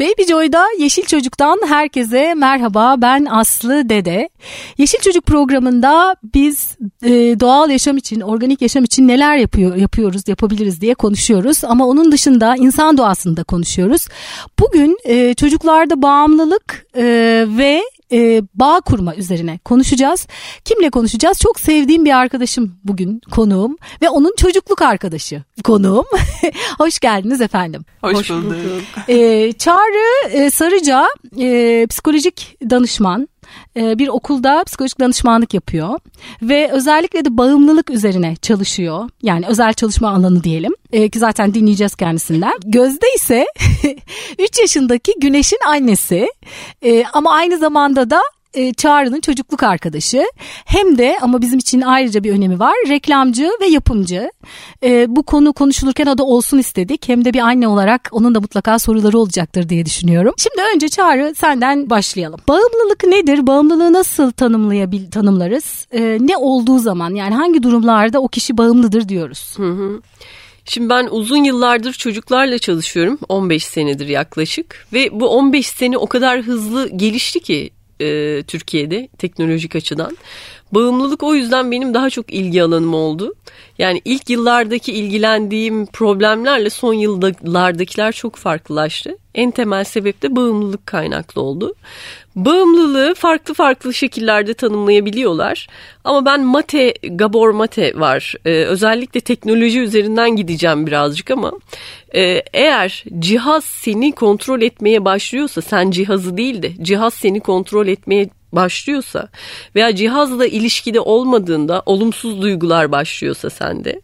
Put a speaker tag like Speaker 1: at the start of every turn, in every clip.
Speaker 1: Baby Joy'da Yeşil Çocuk'tan herkese merhaba. Ben Aslı Dede. Yeşil Çocuk programında biz e, doğal yaşam için, organik yaşam için neler yapıyor yapıyoruz, yapabiliriz diye konuşuyoruz. Ama onun dışında insan doğasında konuşuyoruz. Bugün e, çocuklarda bağımlılık e, ve e, bağ kurma üzerine konuşacağız. Kimle konuşacağız? Çok sevdiğim bir arkadaşım bugün konuğum ve onun çocukluk arkadaşı konuğum. Hoş geldiniz efendim.
Speaker 2: Hoş, Hoş bulduk.
Speaker 1: E, Çağrı e, Sarıca e, psikolojik danışman e, bir okulda psikolojik danışmanlık yapıyor ve özellikle de bağımlılık üzerine çalışıyor. Yani özel çalışma alanı diyelim e, ki zaten dinleyeceğiz kendisinden. Gözde ise 3 yaşındaki Güneş'in annesi e, ama aynı zamanda da e, Çağrı'nın çocukluk arkadaşı hem de ama bizim için ayrıca bir önemi var reklamcı ve yapımcı. E, bu konu konuşulurken o da olsun istedik hem de bir anne olarak onun da mutlaka soruları olacaktır diye düşünüyorum. Şimdi önce Çağrı senden başlayalım. Bağımlılık nedir? Bağımlılığı nasıl tanımlayabil tanımlarız? E, ne olduğu zaman yani hangi durumlarda o kişi bağımlıdır diyoruz?
Speaker 2: Hı hı. Şimdi ben uzun yıllardır çocuklarla çalışıyorum. 15 senedir yaklaşık. Ve bu 15 sene o kadar hızlı gelişti ki e, Türkiye'de teknolojik açıdan. Bağımlılık o yüzden benim daha çok ilgi alanım oldu. Yani ilk yıllardaki ilgilendiğim problemlerle son yıllardakiler çok farklılaştı. En temel sebep de bağımlılık kaynaklı oldu. Bağımlılığı farklı farklı şekillerde tanımlayabiliyorlar. Ama ben Mate, Gabor Mate var. Ee, özellikle teknoloji üzerinden gideceğim birazcık ama e, eğer cihaz seni kontrol etmeye başlıyorsa sen cihazı değil de cihaz seni kontrol etmeye başlıyorsa veya cihazla ilişkide olmadığında olumsuz duygular başlıyorsa sende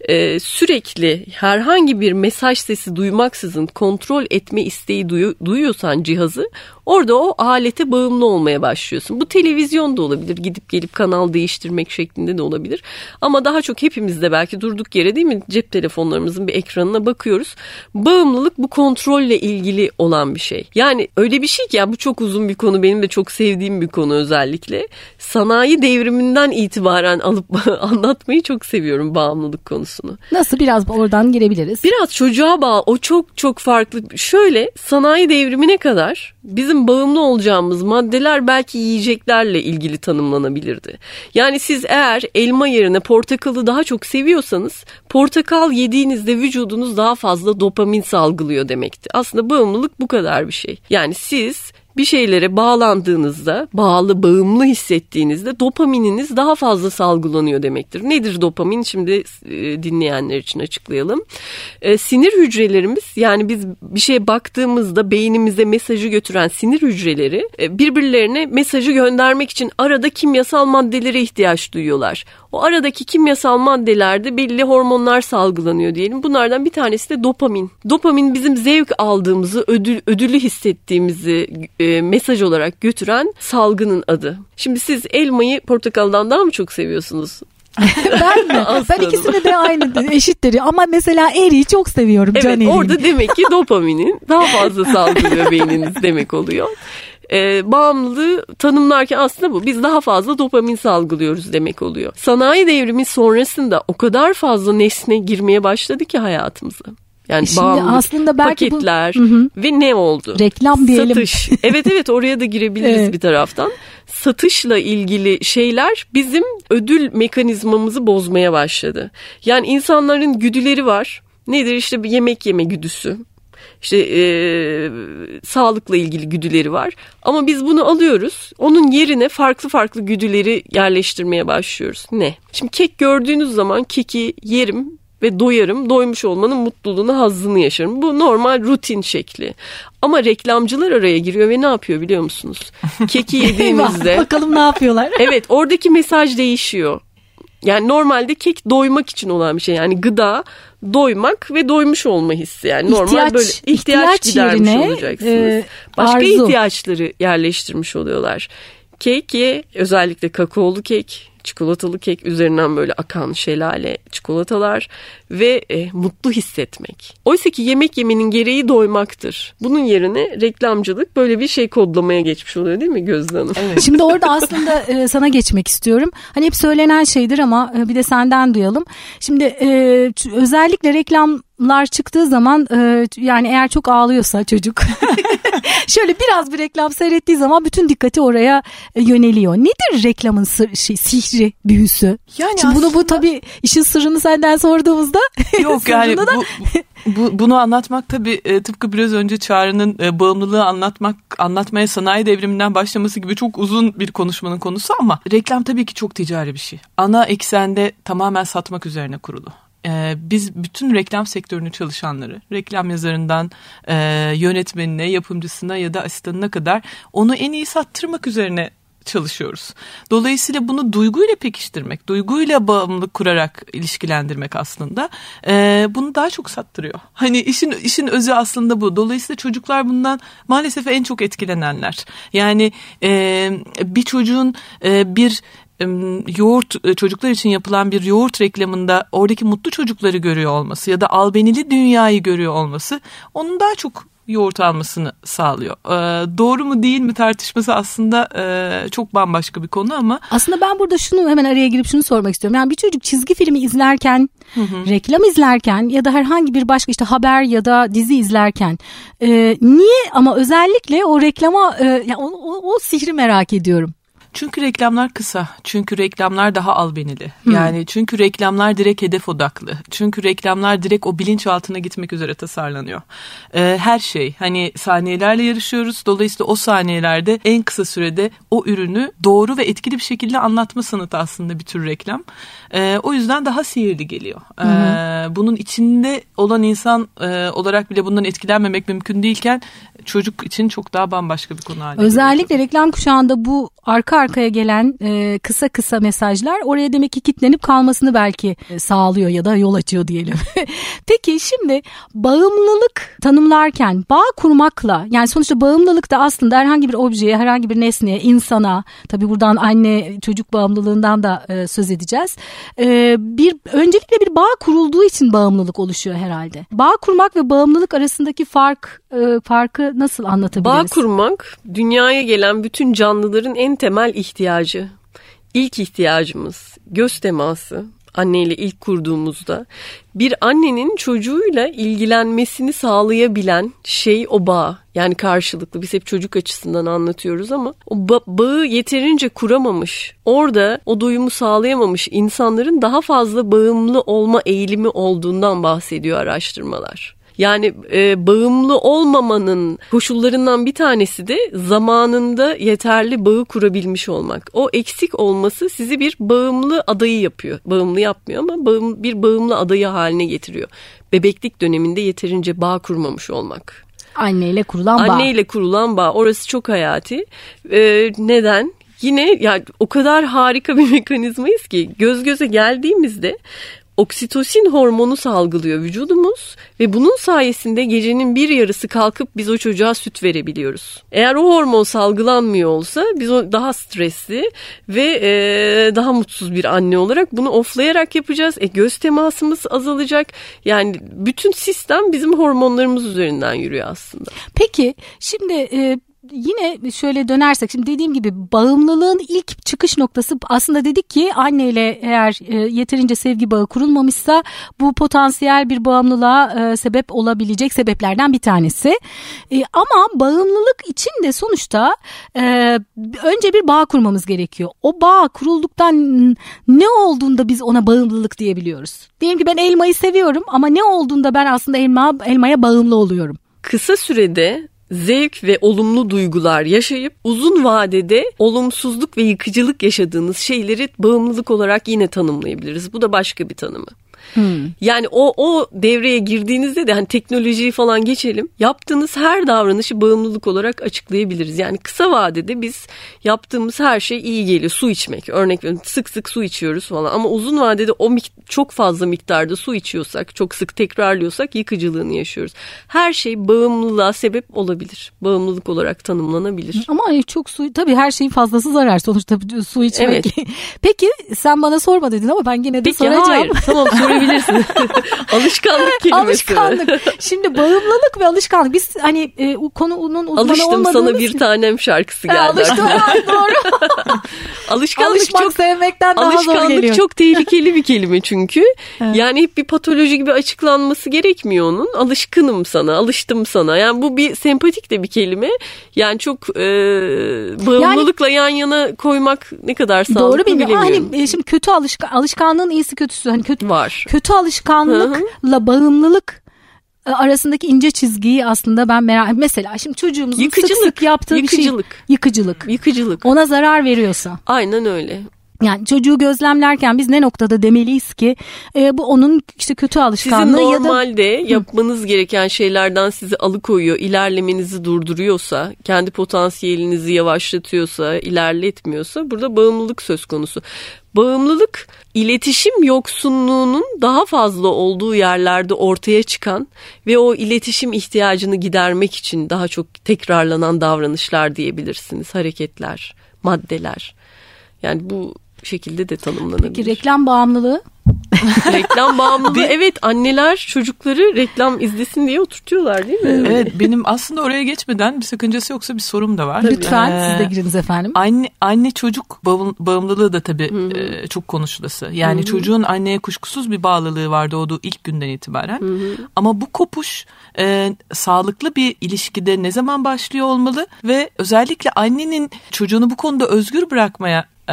Speaker 2: e, sürekli herhangi bir mesaj sesi duymaksızın kontrol etme isteği duyu, duyuyorsan cihazı orada o alete bağımlı olmaya başlıyorsun. Bu televizyon da olabilir gidip gelip kanal değiştirmek şeklinde de olabilir ama daha çok hepimizde belki durduk yere değil mi cep telefonlarımızın bir ekranına bakıyoruz. Bağımlılık bu kontrolle ilgili olan bir şey. Yani öyle bir şey ki ya bu çok uzun bir konu benim de çok sevdiğim bir konu özellikle. Sanayi devriminden itibaren alıp anlatmayı çok seviyorum bağımlılık konusu konusunu.
Speaker 1: Nasıl biraz oradan girebiliriz?
Speaker 2: Biraz çocuğa bağlı. O çok çok farklı. Şöyle sanayi devrimine kadar bizim bağımlı olacağımız maddeler belki yiyeceklerle ilgili tanımlanabilirdi. Yani siz eğer elma yerine portakalı daha çok seviyorsanız portakal yediğinizde vücudunuz daha fazla dopamin salgılıyor demekti. Aslında bağımlılık bu kadar bir şey. Yani siz bir şeylere bağlandığınızda, bağlı, bağımlı hissettiğinizde dopamininiz daha fazla salgılanıyor demektir. Nedir dopamin? Şimdi e, dinleyenler için açıklayalım. E, sinir hücrelerimiz yani biz bir şeye baktığımızda beynimize mesajı götüren sinir hücreleri e, birbirlerine mesajı göndermek için arada kimyasal maddelere ihtiyaç duyuyorlar. O aradaki kimyasal maddelerde belli hormonlar salgılanıyor diyelim. Bunlardan bir tanesi de dopamin. Dopamin bizim zevk aldığımızı, ödül, ödülü hissettiğimizi e, mesaj olarak götüren salgının adı. Şimdi siz elmayı portakaldan daha mı çok seviyorsunuz?
Speaker 1: ben mi? ben ikisini de aynı eşittir ama mesela eriği çok seviyorum.
Speaker 2: Evet
Speaker 1: can
Speaker 2: orada demek ki dopaminin daha fazla salgılıyor beyniniz demek oluyor e, bağımlılığı tanımlarken aslında bu. Biz daha fazla dopamin salgılıyoruz demek oluyor. Sanayi devrimi sonrasında o kadar fazla nesne girmeye başladı ki hayatımıza. Yani e Şimdi aslında belki paketler bu, hı hı. ve ne oldu?
Speaker 1: Reklam diyelim.
Speaker 2: Satış. evet evet oraya da girebiliriz evet. bir taraftan. Satışla ilgili şeyler bizim ödül mekanizmamızı bozmaya başladı. Yani insanların güdüleri var. Nedir işte bir yemek yeme güdüsü işte e, sağlıkla ilgili güdüleri var. Ama biz bunu alıyoruz. Onun yerine farklı farklı güdüleri yerleştirmeye başlıyoruz. Ne? Şimdi kek gördüğünüz zaman keki yerim ve doyarım. Doymuş olmanın mutluluğunu, hazzını yaşarım. Bu normal rutin şekli. Ama reklamcılar araya giriyor ve ne yapıyor biliyor musunuz? Keki yediğimizde...
Speaker 1: Bakalım ne yapıyorlar?
Speaker 2: evet oradaki mesaj değişiyor. Yani normalde kek doymak için olan bir şey. Yani gıda doymak ve doymuş olma hissi. Yani ihtiyaç, normal böyle ihtiyaç, ihtiyaç gidermiş yerine, olacaksınız. E, Başka arzu. ihtiyaçları yerleştirmiş oluyorlar. Kek ye özellikle kakaolu kek çikolatalı kek üzerinden böyle akan şelale çikolatalar ve e, mutlu hissetmek. Oysa ki yemek yemenin gereği doymaktır. Bunun yerine reklamcılık böyle bir şey kodlamaya geçmiş oluyor değil mi Gözde Hanım?
Speaker 1: Evet. Şimdi orada aslında e, sana geçmek istiyorum. Hani hep söylenen şeydir ama e, bir de senden duyalım. Şimdi e, özellikle reklamlar çıktığı zaman e, yani eğer çok ağlıyorsa çocuk şöyle biraz bir reklam seyrettiği zaman bütün dikkati oraya e, yöneliyor. Nedir reklamın sır, şey, sihri, büyüsü? Yani Şimdi aslında... bunu bu tabii işin sırrını senden sorduğumuzda
Speaker 3: yok yani bu, bu, bunu anlatmak tabii e, tıpkı biraz önce Çağrı'nın e, bağımlılığı anlatmak anlatmaya sanayi devriminden başlaması gibi çok uzun bir konuşmanın konusu ama reklam tabii ki çok ticari bir şey. Ana eksende tamamen satmak üzerine kurulu e, biz bütün reklam sektörünü çalışanları, reklam yazarından e, yönetmenine, yapımcısına ya da asistanına kadar onu en iyi sattırmak üzerine çalışıyoruz. Dolayısıyla bunu duyguyla pekiştirmek, duyguyla bağımlılık kurarak ilişkilendirmek aslında e, bunu daha çok sattırıyor. Hani işin işin özü aslında bu. Dolayısıyla çocuklar bundan maalesef en çok etkilenenler. Yani e, bir çocuğun e, bir yoğurt e, çocuklar için yapılan bir yoğurt reklamında oradaki mutlu çocukları görüyor olması ya da albenili dünyayı görüyor olması onun daha çok yoğurt almasını sağlıyor. Ee, doğru mu değil mi tartışması aslında e, çok bambaşka bir konu ama.
Speaker 1: Aslında ben burada şunu hemen araya girip şunu sormak istiyorum. Yani bir çocuk çizgi filmi izlerken, hı hı. reklam izlerken ya da herhangi bir başka işte haber ya da dizi izlerken e, niye ama özellikle o reklama e, yani o, o, o sihri merak ediyorum.
Speaker 3: Çünkü reklamlar kısa. Çünkü reklamlar daha albenili. Hmm. Yani çünkü reklamlar direkt hedef odaklı. Çünkü reklamlar direkt o bilinç altına gitmek üzere tasarlanıyor. Ee, her şey hani saniyelerle yarışıyoruz. Dolayısıyla o saniyelerde en kısa sürede o ürünü doğru ve etkili bir şekilde anlatma sanatı aslında bir tür reklam. Ee, o yüzden daha sihirli geliyor. Ee, bunun içinde olan insan e, olarak bile bundan etkilenmemek mümkün değilken çocuk için çok daha bambaşka bir konu haline
Speaker 1: Özellikle geliyor. reklam kuşağında bu arka arkaya gelen e, kısa kısa mesajlar oraya demek ki kitlenip kalmasını belki e, sağlıyor ya da yol açıyor diyelim. Peki şimdi bağımlılık tanımlarken bağ kurmakla yani sonuçta bağımlılık da aslında herhangi bir objeye, herhangi bir nesneye, insana tabii buradan anne çocuk bağımlılığından da e, söz edeceğiz. E, bir öncelikle bir bağ kurulduğu için bağımlılık oluşuyor herhalde. Bağ kurmak ve bağımlılık arasındaki fark e, farkı nasıl anlatabiliriz?
Speaker 2: Bağ kurmak dünyaya gelen bütün canlıların en temel ihtiyacı. İlk ihtiyacımız göz teması anneyle ilk kurduğumuzda bir annenin çocuğuyla ilgilenmesini sağlayabilen şey o bağ. Yani karşılıklı biz hep çocuk açısından anlatıyoruz ama o ba- bağı yeterince kuramamış, orada o doyumu sağlayamamış insanların daha fazla bağımlı olma eğilimi olduğundan bahsediyor araştırmalar. Yani e, bağımlı olmamanın koşullarından bir tanesi de zamanında yeterli bağı kurabilmiş olmak. O eksik olması sizi bir bağımlı adayı yapıyor. Bağımlı yapmıyor ama bağım, bir bağımlı adayı haline getiriyor. Bebeklik döneminde yeterince bağ kurmamış olmak.
Speaker 1: Anneyle kurulan
Speaker 2: bağ. Anneyle kurulan bağ. Orası çok hayati. Ee, neden? Yine ya o kadar harika bir mekanizmayız ki göz göze geldiğimizde oksitosin hormonu salgılıyor vücudumuz ve bunun sayesinde gecenin bir yarısı kalkıp biz o çocuğa süt verebiliyoruz. Eğer o hormon salgılanmıyor olsa biz o daha stresli ve e, daha mutsuz bir anne olarak bunu oflayarak yapacağız. E, göz temasımız azalacak. Yani bütün sistem bizim hormonlarımız üzerinden yürüyor aslında.
Speaker 1: Peki şimdi e, yine şöyle dönersek şimdi dediğim gibi bağımlılığın ilk çıkış noktası aslında dedik ki anneyle eğer e, yeterince sevgi bağı kurulmamışsa bu potansiyel bir bağımlılığa e, sebep olabilecek sebeplerden bir tanesi. E, ama bağımlılık için de sonuçta e, önce bir bağ kurmamız gerekiyor. O bağ kurulduktan ne olduğunda biz ona bağımlılık diyebiliyoruz. Diyelim ki ben elmayı seviyorum ama ne olduğunda ben aslında elma, elmaya bağımlı oluyorum.
Speaker 2: Kısa sürede zevk ve olumlu duygular yaşayıp uzun vadede olumsuzluk ve yıkıcılık yaşadığınız şeyleri bağımlılık olarak yine tanımlayabiliriz. Bu da başka bir tanımı. Hmm. Yani o o devreye girdiğinizde de hani teknolojiyi falan geçelim. Yaptığınız her davranışı bağımlılık olarak açıklayabiliriz. Yani kısa vadede biz yaptığımız her şey iyi geliyor. Su içmek örnek veriyorum. Sık sık su içiyoruz falan ama uzun vadede o çok fazla miktarda su içiyorsak, çok sık tekrarlıyorsak yıkıcılığını yaşıyoruz. Her şey bağımlılığa sebep olabilir. Bağımlılık olarak tanımlanabilir.
Speaker 1: Ama çok su tabii her şeyin fazlası zarar sonuçta su içmek. Evet. Peki sen bana sorma dedin ama ben yine de
Speaker 2: Peki,
Speaker 1: soracağım.
Speaker 2: Hayır tamam sorabilirsin. alışkanlık kelimesi.
Speaker 1: Alışkanlık. Şimdi bağımlılık ve alışkanlık. Biz hani e, konunun uzmanı
Speaker 2: Alıştım
Speaker 1: olmadığımız
Speaker 2: sana bir tanem şarkısı geldi.
Speaker 1: alıştım doğru.
Speaker 2: alışkanlık
Speaker 1: Alışmak
Speaker 2: çok,
Speaker 1: sevmekten daha zor
Speaker 2: alışkanlık
Speaker 1: geliyor.
Speaker 2: çok tehlikeli bir kelime çünkü. Evet. Yani hep bir patoloji gibi açıklanması gerekmiyor onun. Alışkınım sana, alıştım sana. Yani bu bir sempatik de bir kelime. Yani çok e, bağımlılıkla yani, yan yana koymak ne kadar sağlıklı
Speaker 1: Doğru bilmiyorum.
Speaker 2: bilemiyorum.
Speaker 1: Hani şimdi kötü alışkan alışkanlığın iyisi kötüsü hani kötü
Speaker 2: var.
Speaker 1: Kötü alışkanlıkla bağımlılık e, arasındaki ince çizgiyi aslında ben merak mesela şimdi çocuğumuzun
Speaker 2: yıkıcılık,
Speaker 1: sık sık yaptığı
Speaker 2: yıkıcılık.
Speaker 1: bir şey yıkıcılık.
Speaker 2: Yıkıcılık.
Speaker 1: Ona zarar veriyorsa.
Speaker 2: Aynen öyle.
Speaker 1: Yani çocuğu gözlemlerken biz ne noktada demeliyiz ki e, bu onun işte kötü alışkanlığı
Speaker 2: Sizin normalde
Speaker 1: ya
Speaker 2: da... yapmanız gereken şeylerden sizi alıkoyuyor, ilerlemenizi durduruyorsa, kendi potansiyelinizi yavaşlatıyorsa, ilerletmiyorsa burada bağımlılık söz konusu. Bağımlılık iletişim yoksunluğunun daha fazla olduğu yerlerde ortaya çıkan ve o iletişim ihtiyacını gidermek için daha çok tekrarlanan davranışlar diyebilirsiniz, hareketler, maddeler. Yani bu şekilde de tanımlanabilir.
Speaker 1: Peki reklam bağımlılığı?
Speaker 2: reklam bağımlılığı evet anneler çocukları reklam izlesin diye oturtuyorlar değil mi?
Speaker 3: Evet benim aslında oraya geçmeden bir sakıncası yoksa bir sorum da var.
Speaker 1: Lütfen ee, siz de giriniz efendim.
Speaker 3: Anne, anne çocuk bağımlılığı da tabii e, çok konuşulası. Yani Hı-hı. çocuğun anneye kuşkusuz bir bağlılığı var doğduğu ilk günden itibaren. Hı-hı. Ama bu kopuş e, sağlıklı bir ilişkide ne zaman başlıyor olmalı ve özellikle annenin çocuğunu bu konuda özgür bırakmaya e,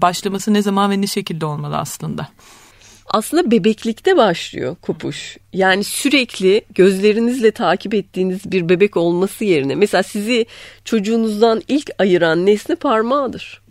Speaker 3: başlaması ne zaman ve ne şekilde olmalı aslında?
Speaker 2: Aslında bebeklikte başlıyor kopuş. Yani sürekli gözlerinizle takip ettiğiniz bir bebek olması yerine mesela sizi çocuğunuzdan ilk ayıran nesne parmağıdır.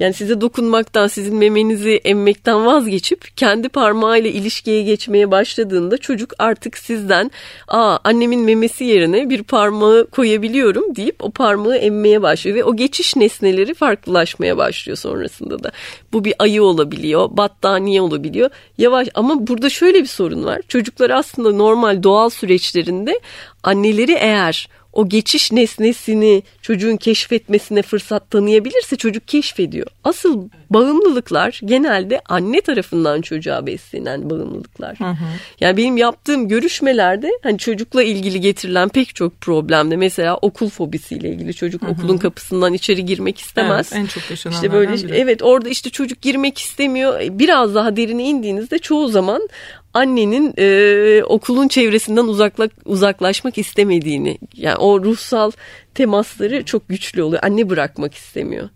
Speaker 2: Yani size dokunmaktan, sizin memenizi emmekten vazgeçip kendi parmağıyla ilişkiye geçmeye başladığında çocuk artık sizden aa annemin memesi yerine bir parmağı koyabiliyorum deyip o parmağı emmeye başlıyor ve o geçiş nesneleri farklılaşmaya başlıyor sonrasında da. Bu bir ayı olabiliyor, battaniye olabiliyor. Yavaş ama burada şöyle bir sorun var. Çocuklar aslında normal doğal süreçlerinde anneleri eğer o geçiş nesnesini çocuğun keşfetmesine fırsat tanıyabilirse çocuk keşfediyor. Asıl bağımlılıklar genelde anne tarafından çocuğa beslenen bağımlılıklar. Hı hı. Yani benim yaptığım görüşmelerde hani çocukla ilgili getirilen pek çok problemde mesela okul fobisiyle ilgili çocuk hı hı. okulun kapısından içeri girmek istemez.
Speaker 3: Evet, en çok yaşananlardan
Speaker 2: işte böyle
Speaker 3: biri.
Speaker 2: evet orada işte çocuk girmek istemiyor. Biraz daha derine indiğinizde çoğu zaman annenin e, okulun çevresinden uzakla, uzaklaşmak istemediğini yani o ruhsal temasları çok güçlü oluyor. Anne bırakmak istemiyor.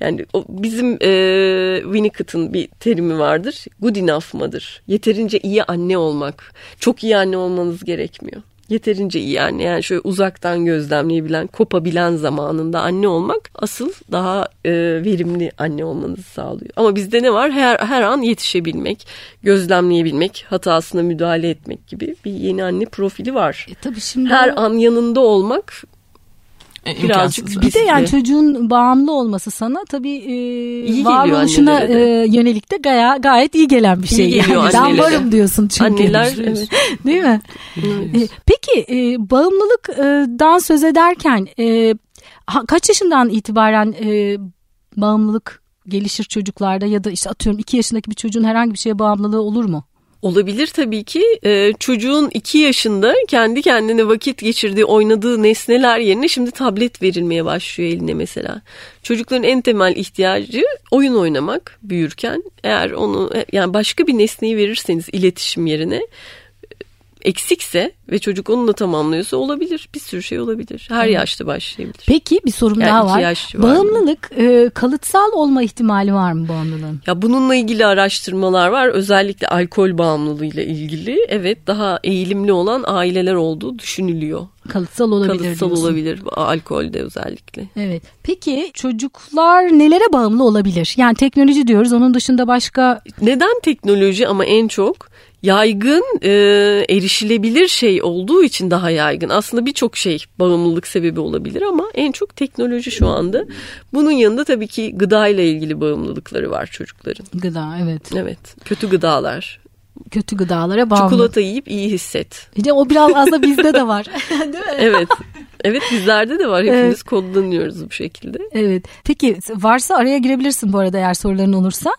Speaker 2: Yani o bizim e, Winnicott'ın bir terimi vardır. Good enough mıdır? Yeterince iyi anne olmak. Çok iyi anne olmanız gerekmiyor yeterince iyi anne yani şöyle uzaktan gözlemleyebilen, kopabilen zamanında anne olmak asıl daha e, verimli anne olmanızı sağlıyor. Ama bizde ne var? Her her an yetişebilmek, gözlemleyebilmek, hatasına müdahale etmek gibi bir yeni anne profili var.
Speaker 1: E, tabii şimdi
Speaker 2: her an yanında olmak
Speaker 3: birazcık
Speaker 1: bir de yani çocuğun bağımlı olması sana tabii e, varoluşuna e, yönelik de gaya, gayet iyi gelen bir şey.
Speaker 2: İyi geliyor
Speaker 1: yani ben varım diyorsun çünkü.
Speaker 2: Anneler evet.
Speaker 1: Değil mi? Evet. E, peki e, bağımlılıktan söz ederken e, kaç yaşından itibaren e, bağımlılık gelişir çocuklarda ya da işte atıyorum iki yaşındaki bir çocuğun herhangi bir şeye bağımlılığı olur mu?
Speaker 2: Olabilir tabii ki. Ee, çocuğun iki yaşında kendi kendine vakit geçirdiği, oynadığı nesneler yerine şimdi tablet verilmeye başlıyor eline mesela. Çocukların en temel ihtiyacı oyun oynamak büyürken. Eğer onu yani başka bir nesneyi verirseniz iletişim yerine eksikse ve çocuk onunla tamamlıyorsa olabilir. Bir sürü şey olabilir. Her
Speaker 1: Hı.
Speaker 2: yaşta başlayabilir.
Speaker 1: Peki bir sorum
Speaker 2: Yani
Speaker 1: daha var.
Speaker 2: civarında.
Speaker 1: Bağımlılık e, kalıtsal olma ihtimali var mı bağımlılığın?
Speaker 2: Ya bununla ilgili araştırmalar var. Özellikle alkol bağımlılığıyla ilgili. Evet daha eğilimli olan aileler olduğu düşünülüyor.
Speaker 1: Kalıtsal olabilir
Speaker 2: Kalıtsal
Speaker 1: diyorsun.
Speaker 2: olabilir alkolde özellikle.
Speaker 1: Evet. Peki çocuklar nelere bağımlı olabilir? Yani teknoloji diyoruz. Onun dışında başka
Speaker 2: Neden teknoloji ama en çok yaygın e, erişilebilir şey olduğu için daha yaygın. Aslında birçok şey bağımlılık sebebi olabilir ama en çok teknoloji şu anda. Bunun yanında tabii ki gıda ile ilgili bağımlılıkları var çocukların.
Speaker 1: gıda evet.
Speaker 2: Evet. Kötü gıdalar.
Speaker 1: Kötü gıdalara bağımlı.
Speaker 2: Çikolata yiyip iyi hisset.
Speaker 1: De o biraz aslında bizde de var. Değil mi?
Speaker 2: Evet. Evet bizlerde de var. Hepimiz
Speaker 1: Evet.
Speaker 2: kodlanıyoruz bu şekilde.
Speaker 1: Evet. Peki varsa araya girebilirsin bu arada eğer soruların olursa.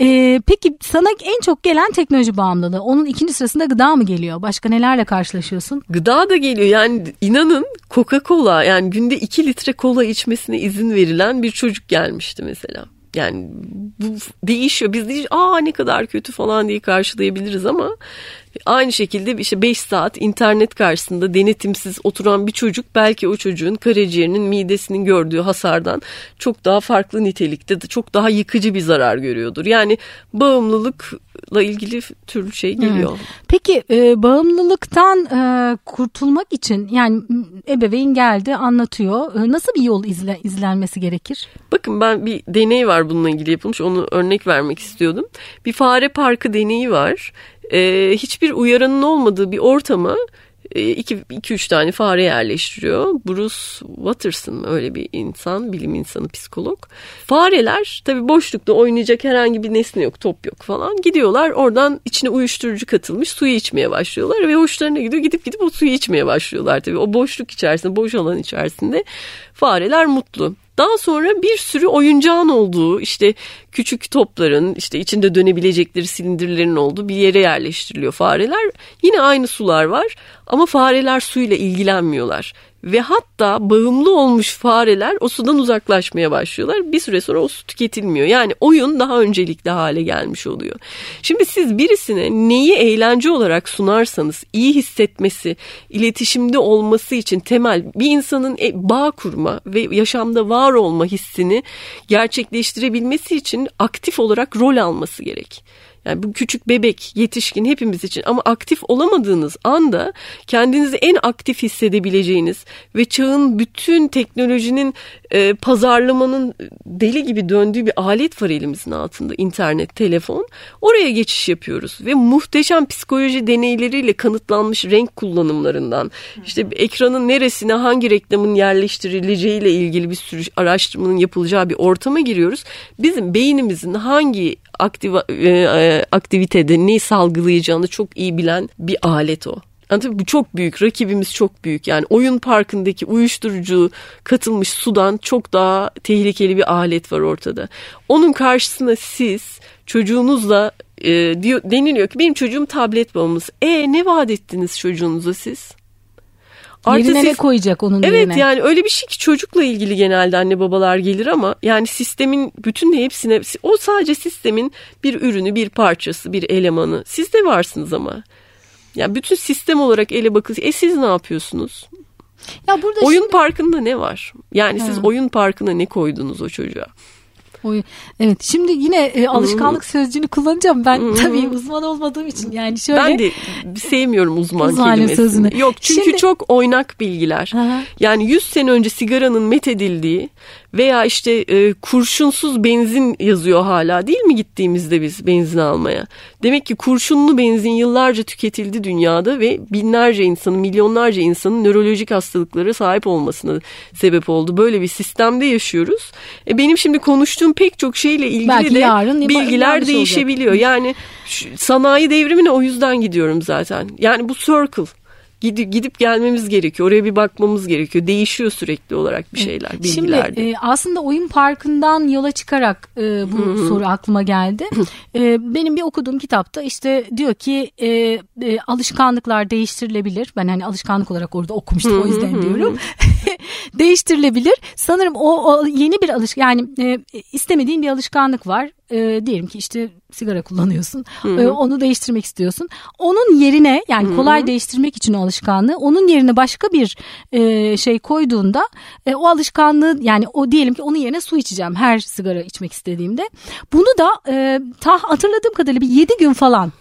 Speaker 1: Ee, peki sana en çok gelen teknoloji bağımlılığı. Onun ikinci sırasında gıda mı geliyor? Başka nelerle karşılaşıyorsun?
Speaker 2: Gıda da geliyor yani inanın Coca-Cola yani günde 2 litre kola içmesine izin verilen bir çocuk gelmişti mesela. Yani bu değişiyor. Biz de aa ne kadar kötü falan diye karşılayabiliriz ama aynı şekilde işte 5 saat internet karşısında denetimsiz oturan bir çocuk belki o çocuğun karaciğerinin midesinin gördüğü hasardan çok daha farklı nitelikte çok daha yıkıcı bir zarar görüyordur. Yani bağımlılıkla ilgili türlü şey geliyor.
Speaker 1: Peki e, bağımlılıktan e, kurtulmak için yani ebeveyn geldi anlatıyor. E, nasıl bir yol izle, izlenmesi gerekir?
Speaker 2: Bakın ben bir deney var bununla ilgili yapılmış. Onu örnek vermek istiyordum. Bir fare parkı deneyi var. Ee, hiçbir uyaranın olmadığı bir ortama 2-3 tane fare yerleştiriyor. Bruce Watterson öyle bir insan, bilim insanı, psikolog. Fareler tabii boşlukta oynayacak herhangi bir nesne yok, top yok falan. Gidiyorlar oradan içine uyuşturucu katılmış suyu içmeye başlıyorlar ve hoşlarına gidiyor. Gidip gidip o suyu içmeye başlıyorlar tabii. O boşluk içerisinde, boş alan içerisinde fareler mutlu. Daha sonra bir sürü oyuncağın olduğu işte küçük topların işte içinde dönebilecekleri silindirlerin olduğu bir yere yerleştiriliyor fareler. Yine aynı sular var ama fareler suyla ilgilenmiyorlar. Ve hatta bağımlı olmuş fareler o sudan uzaklaşmaya başlıyorlar. Bir süre sonra o su tüketilmiyor. Yani oyun daha öncelikli hale gelmiş oluyor. Şimdi siz birisine neyi eğlence olarak sunarsanız iyi hissetmesi, iletişimde olması için temel bir insanın e, bağ kurma ve yaşamda var olma hissini gerçekleştirebilmesi için aktif olarak rol alması gerek. Yani bu küçük bebek, yetişkin hepimiz için ama aktif olamadığınız anda kendinizi en aktif hissedebileceğiniz ve çağın bütün teknolojinin e, pazarlamanın deli gibi döndüğü bir alet var elimizin altında. internet, telefon. Oraya geçiş yapıyoruz ve muhteşem psikoloji deneyleriyle kanıtlanmış renk kullanımlarından işte ekranın neresine hangi reklamın yerleştirileceğiyle ilgili bir sürü araştırmanın yapılacağı bir ortama giriyoruz. Bizim beynimizin hangi aktiv, e, aktivitede neyi salgılayacağını çok iyi bilen bir alet o. Yani bu çok büyük, rakibimiz çok büyük. Yani oyun parkındaki uyuşturucu katılmış sudan çok daha tehlikeli bir alet var ortada. Onun karşısına siz çocuğunuzla e, diyor, deniliyor ki benim çocuğum tablet bağımlısı. E ne vaat ettiniz çocuğunuza siz?
Speaker 1: Artı yerine siz, ne koyacak onun
Speaker 2: evet,
Speaker 1: yerine?
Speaker 2: Evet yani öyle bir şey ki çocukla ilgili genelde anne babalar gelir ama yani sistemin bütün hepsine o sadece sistemin bir ürünü bir parçası bir elemanı. Siz de varsınız ama. Yani bütün sistem olarak ele bakın. E siz ne yapıyorsunuz?
Speaker 1: Ya burada
Speaker 2: oyun
Speaker 1: şimdi...
Speaker 2: parkında ne var? Yani ha. siz oyun parkına ne koydunuz o çocuğa?
Speaker 1: Evet şimdi yine e, alışkanlık hmm. sözcüğünü kullanacağım. Ben hmm. tabii uzman olmadığım için yani şöyle.
Speaker 2: Ben de sevmiyorum uzman, uzman kelimesini. Sözünü. Yok çünkü şimdi... çok oynak bilgiler. Aha. Yani 100 sene önce sigaranın methedildiği veya işte e, kurşunsuz benzin yazıyor hala değil mi gittiğimizde biz benzin almaya? Demek ki kurşunlu benzin yıllarca tüketildi dünyada ve binlerce insanın, milyonlarca insanın nörolojik hastalıklara sahip olmasına sebep oldu. Böyle bir sistemde yaşıyoruz. E, benim şimdi konuştuğum pek çok şeyle ilgili
Speaker 1: Belki
Speaker 2: de
Speaker 1: yarın,
Speaker 2: bilgiler değişebiliyor. Olacak. Yani şu, sanayi devrimine o yüzden gidiyorum zaten. Yani bu circle gidip gidip gelmemiz gerekiyor. Oraya bir bakmamız gerekiyor. Değişiyor sürekli olarak bir şeyler.
Speaker 1: Şimdi e, aslında oyun parkından yola çıkarak e, bu Hı-hı. soru aklıma geldi. e, benim bir okuduğum kitapta işte diyor ki e, e, alışkanlıklar değiştirilebilir. Ben hani alışkanlık olarak orada okumuştum Hı-hı. o yüzden diyorum. değiştirilebilir. Sanırım o, o yeni bir alış yani e, istemediğin bir alışkanlık var e, diyelim ki işte sigara kullanıyorsun. E, onu değiştirmek istiyorsun. Onun yerine yani kolay değiştirmek için o alışkanlığı onun yerine başka bir e, şey koyduğunda e, o alışkanlığı yani o diyelim ki onun yerine su içeceğim her sigara içmek istediğimde. Bunu da e, ta hatırladığım kadarıyla bir 7 gün falan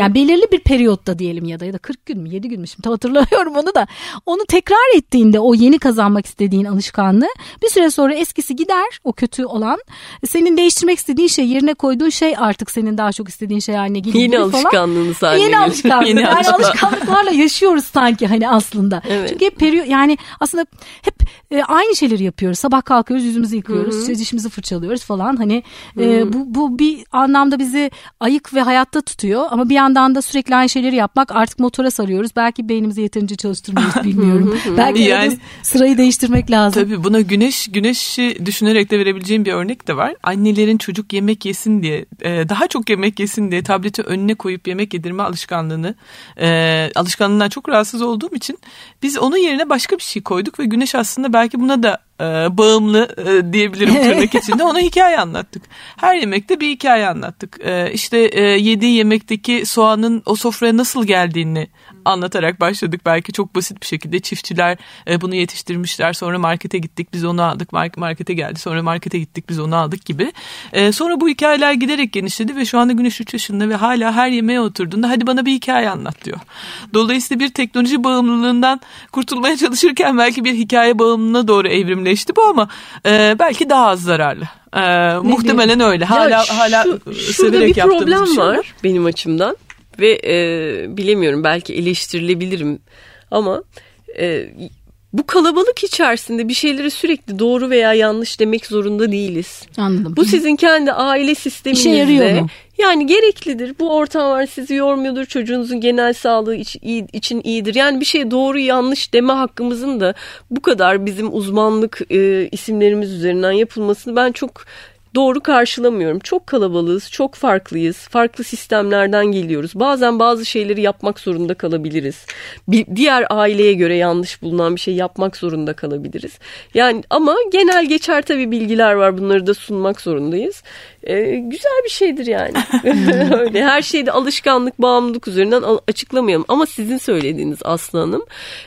Speaker 1: yani belirli bir periyotta diyelim ya da ya da 40 gün mü 7 gün mü şimdi tam hatırlamıyorum onu da onu tekrar ettiğinde o yeni kazanmak istediğin alışkanlığı bir süre sonra eskisi gider o kötü olan senin değiştirmek istediğin şey yerine koyduğun şey artık senin daha çok istediğin şey haline geliyor
Speaker 2: Yeni alışkanlığınız haline
Speaker 1: Yeni alışkanlık.
Speaker 3: Yeni
Speaker 1: yani
Speaker 3: alışkanlık.
Speaker 1: alışkanlıklarla yaşıyoruz sanki hani aslında.
Speaker 2: Evet.
Speaker 1: Çünkü hep periyo yani aslında hep e, aynı şeyleri yapıyoruz. Sabah kalkıyoruz, yüzümüzü yıkıyoruz, işte dişimizi fırçalıyoruz falan. Hani e, bu bu bir anlamda bizi ayık ve hayatta tutuyor ama bir yandan da sürekli aynı şeyleri yapmak artık motora sarıyoruz. Belki beynimizi yeterince çalıştırmıyoruz bilmiyorum. Belki
Speaker 3: yani,
Speaker 1: sırayı değiştirmek lazım.
Speaker 3: Tabii buna güneş güneşi düşünerek de verebileceğim bir örnek de var. Annelerin çocuk yemek yesin diye e, daha çok yemek yesin diye tableti önüne koyup yemek yedirme alışkanlığını e, alışkanlığından çok rahatsız olduğum için biz onun yerine başka bir şey koyduk ve güneş aslında belki buna da e, bağımlı e, diyebilirim tırnak içinde ona hikaye anlattık. Her yemekte bir hikaye anlattık. E, işte e, yediği yemekteki soğanın o sofraya nasıl geldiğini anlatarak başladık. Belki çok basit bir şekilde çiftçiler e, bunu yetiştirmişler. Sonra markete gittik biz onu aldık. Mark- Markete geldi sonra markete gittik biz onu aldık gibi. E, sonra bu hikayeler giderek genişledi ve şu anda Güneş 3 yaşında ve hala her yemeğe oturduğunda hadi bana bir hikaye anlat diyor. Dolayısıyla bir teknoloji bağımlılığından kurtulmaya çalışırken belki bir hikaye bağımlılığına doğru evrimleşti bu ama e, belki daha az zararlı. E, muhtemelen öyle. Hala
Speaker 2: Ya
Speaker 3: hala
Speaker 2: şu- şurada
Speaker 3: severek
Speaker 2: bir
Speaker 3: yaptığımız
Speaker 2: problem
Speaker 3: bir şey
Speaker 2: var benim açımdan ve e, bilemiyorum belki eleştirilebilirim ama e, bu kalabalık içerisinde bir şeyleri sürekli doğru veya yanlış demek zorunda değiliz.
Speaker 1: Anladım.
Speaker 2: Bu sizin kendi aile
Speaker 1: İşe yarıyor
Speaker 2: sisteminizde
Speaker 1: mu?
Speaker 2: yani gereklidir. Bu ortamlar sizi yormuyordur. Çocuğunuzun genel sağlığı için iyidir. Yani bir şey doğru yanlış deme hakkımızın da bu kadar bizim uzmanlık e, isimlerimiz üzerinden yapılmasını ben çok doğru karşılamıyorum. Çok kalabalığız, çok farklıyız. Farklı sistemlerden geliyoruz. Bazen bazı şeyleri yapmak zorunda kalabiliriz. Bir diğer aileye göre yanlış bulunan bir şey yapmak zorunda kalabiliriz. Yani ama genel geçer tabii bilgiler var. Bunları da sunmak zorundayız. Ee, güzel bir şeydir yani. Öyle her şeyde alışkanlık, bağımlılık üzerinden al- açıklamayalım. Ama sizin söylediğiniz Aslı Hanım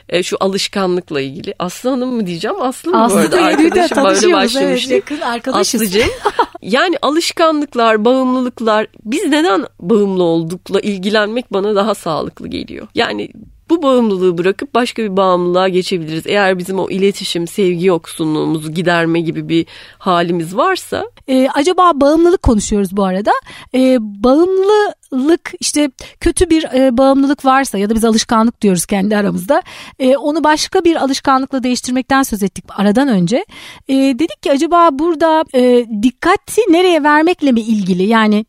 Speaker 2: e, şu alışkanlıkla ilgili. Aslı Hanım mı diyeceğim? Aslı mı bu arada? Arkadaşım böyle
Speaker 1: tanışıyoruz. Evet, yakın arkadaşız.
Speaker 2: Aslıcığım. yani alışkanlıklar, bağımlılıklar biz neden bağımlı oldukla ilgilenmek bana daha sağlıklı geliyor. Yani bu bağımlılığı bırakıp başka bir bağımlılığa geçebiliriz. Eğer bizim o iletişim, sevgi yoksunluğumuzu giderme gibi bir halimiz varsa
Speaker 1: Ee, acaba bağımlılık konuşuyoruz bu arada. Ee, bağımlılık işte kötü bir e, bağımlılık varsa ya da biz alışkanlık diyoruz kendi aramızda. Ee, onu başka bir alışkanlıkla değiştirmekten söz ettik aradan önce. Ee, dedik ki acaba burada e, dikkati nereye vermekle mi ilgili? Yani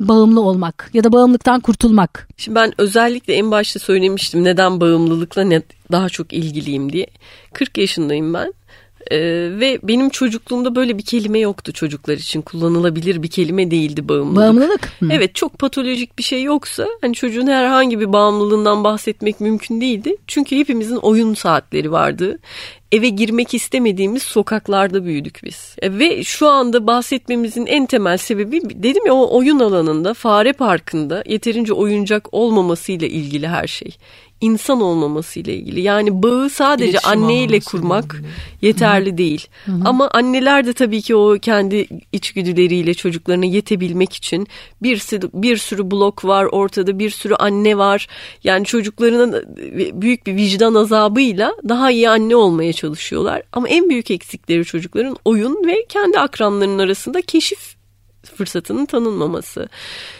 Speaker 1: bağımlı olmak ya da bağımlılıktan kurtulmak.
Speaker 2: Şimdi ben özellikle en başta söylemiştim neden bağımlılıkla ne daha çok ilgiliyim diye. 40 yaşındayım ben. Ee, ve benim çocukluğumda böyle bir kelime yoktu çocuklar için kullanılabilir bir kelime değildi bağımlılık.
Speaker 1: Bağımlılık. Hı.
Speaker 2: Evet çok patolojik bir şey yoksa hani çocuğun herhangi bir bağımlılığından bahsetmek mümkün değildi. Çünkü hepimizin oyun saatleri vardı. Eve girmek istemediğimiz sokaklarda büyüdük biz. E, ve şu anda bahsetmemizin en temel sebebi dedim ya o oyun alanında fare parkında yeterince oyuncak olmamasıyla ilgili her şey. İnsan olmamasıyla ilgili. Yani bağı sadece
Speaker 3: İletişim
Speaker 2: anneyle kurmak
Speaker 3: ilgili.
Speaker 2: yeterli değil. Ama anneler de tabii ki o kendi içgüdüleriyle çocuklarına yetebilmek için bir sürü, bir sürü blok var ortada bir sürü anne var. Yani çocuklarının büyük bir vicdan azabıyla daha iyi anne olmaya çalışıyorlar. Ama en büyük eksikleri çocukların oyun ve kendi akranlarının arasında keşif fırsatının tanınmaması.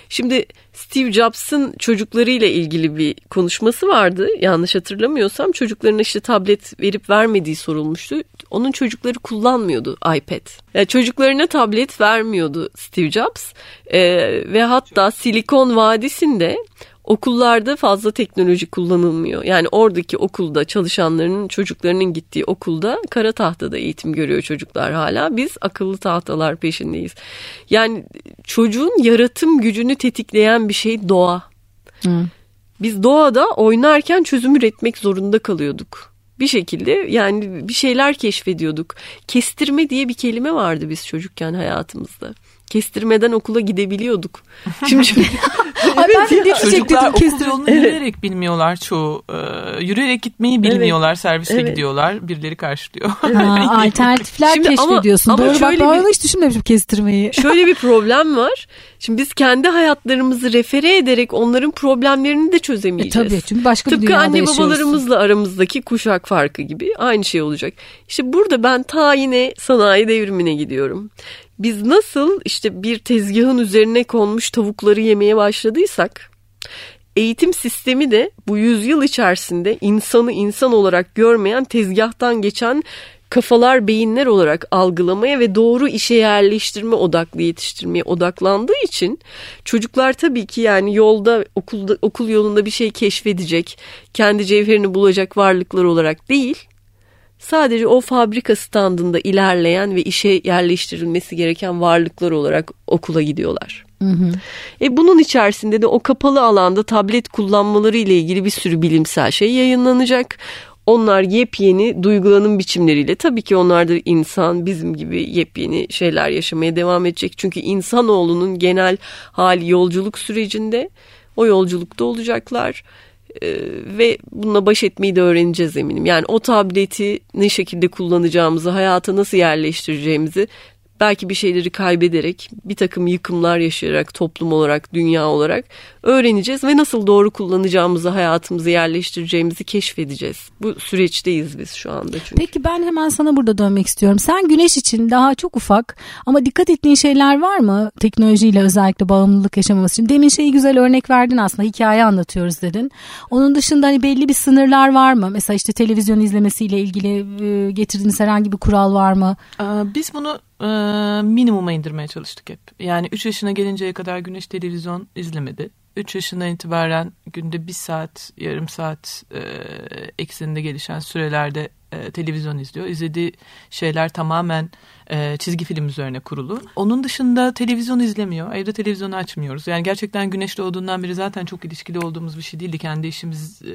Speaker 2: Şimdi Steve Jobs'ın çocuklarıyla ilgili bir konuşması vardı. Yanlış hatırlamıyorsam çocuklarına işte tablet verip vermediği sorulmuştu. Onun çocukları kullanmıyordu iPad. Yani çocuklarına tablet vermiyordu Steve Jobs. Ee, ve hatta Silikon Vadisi'nde okullarda fazla teknoloji kullanılmıyor. Yani oradaki okulda çalışanların çocuklarının gittiği okulda kara tahtada eğitim görüyor çocuklar hala. Biz akıllı tahtalar peşindeyiz. Yani çocuğun yaratım gücünü tetikleyen bir şey doğa.
Speaker 1: Hı.
Speaker 2: Biz doğada oynarken çözüm üretmek zorunda kalıyorduk. Bir şekilde yani bir şeyler keşfediyorduk. Kestirme diye bir kelime vardı biz çocukken hayatımızda. Kestirmeden okula gidebiliyorduk. Şimdi,
Speaker 1: Ay ben de ne
Speaker 3: Çocuklar okul
Speaker 1: kestim.
Speaker 3: yolunu yürüyerek bilmiyorlar çoğu. Ee, yürüyerek gitmeyi bilmiyorlar. Servisle
Speaker 2: Evet.
Speaker 3: gidiyorlar. Birileri karşılıyor.
Speaker 1: Ha, alternatifler
Speaker 2: Şimdi ama-
Speaker 1: keşfediyorsun.
Speaker 2: ama
Speaker 1: Doğru bak
Speaker 2: şöyle
Speaker 1: ben
Speaker 2: bir-
Speaker 1: hiç düşünmemişim kestirmeyi.
Speaker 2: Şöyle bir problem var. Şimdi biz kendi hayatlarımızı refere ederek onların problemlerini de
Speaker 1: E,
Speaker 2: çözemeyeceğiz.
Speaker 1: tabii çünkü başka bir
Speaker 2: Tıpkı
Speaker 1: dünyada
Speaker 2: anne babalarımızla aramızdaki kuşak farkı gibi aynı şey olacak. İşte burada ben ta yine sanayi devrimine gidiyorum. Biz nasıl işte bir tezgahın üzerine konmuş tavukları yemeye başladıysak eğitim sistemi de bu yüzyıl içerisinde insanı insan olarak görmeyen tezgahtan geçen kafalar beyinler olarak algılamaya ve doğru işe yerleştirme odaklı yetiştirmeye odaklandığı için çocuklar tabii ki yani yolda okulda okul yolunda bir şey keşfedecek, kendi cevherini bulacak varlıklar olarak değil, sadece o fabrika standında ilerleyen ve işe yerleştirilmesi gereken varlıklar olarak okula gidiyorlar. E bunun içerisinde de o kapalı alanda tablet kullanmaları ile ilgili bir sürü bilimsel şey yayınlanacak. Onlar yepyeni duygulanım biçimleriyle tabii ki onlar da insan bizim gibi yepyeni şeyler yaşamaya devam edecek. Çünkü insanoğlunun genel hali yolculuk sürecinde o yolculukta olacaklar. Ee, ve bununla baş etmeyi de öğreneceğiz eminim. Yani o tableti ne şekilde kullanacağımızı, hayata nasıl yerleştireceğimizi belki bir şeyleri kaybederek, bir takım yıkımlar yaşayarak, toplum olarak, dünya olarak öğreneceğiz ve nasıl doğru kullanacağımızı, hayatımızı yerleştireceğimizi keşfedeceğiz. Bu süreçteyiz biz şu anda çünkü.
Speaker 1: Peki ben hemen sana burada dönmek istiyorum. Sen güneş için daha çok ufak ama dikkat ettiğin şeyler var mı? Teknolojiyle özellikle bağımlılık yaşamaması için. Demin şeyi güzel örnek verdin aslında hikaye anlatıyoruz dedin. Onun dışında hani belli bir sınırlar var mı? Mesela işte televizyon izlemesiyle ilgili getirdiğiniz herhangi bir kural var mı?
Speaker 3: Biz bunu e, minimuma indirmeye çalıştık hep. Yani 3 yaşına gelinceye kadar güneş televizyon izlemedi. 3 yaşından itibaren günde bir saat, yarım saat e, ekseninde gelişen sürelerde e, televizyon izliyor. İzlediği şeyler tamamen e, çizgi film üzerine kurulu. Onun dışında televizyon izlemiyor. Evde televizyonu açmıyoruz. Yani gerçekten güneş doğduğundan beri zaten çok ilişkili olduğumuz bir şey değildi. Kendi işimiz e,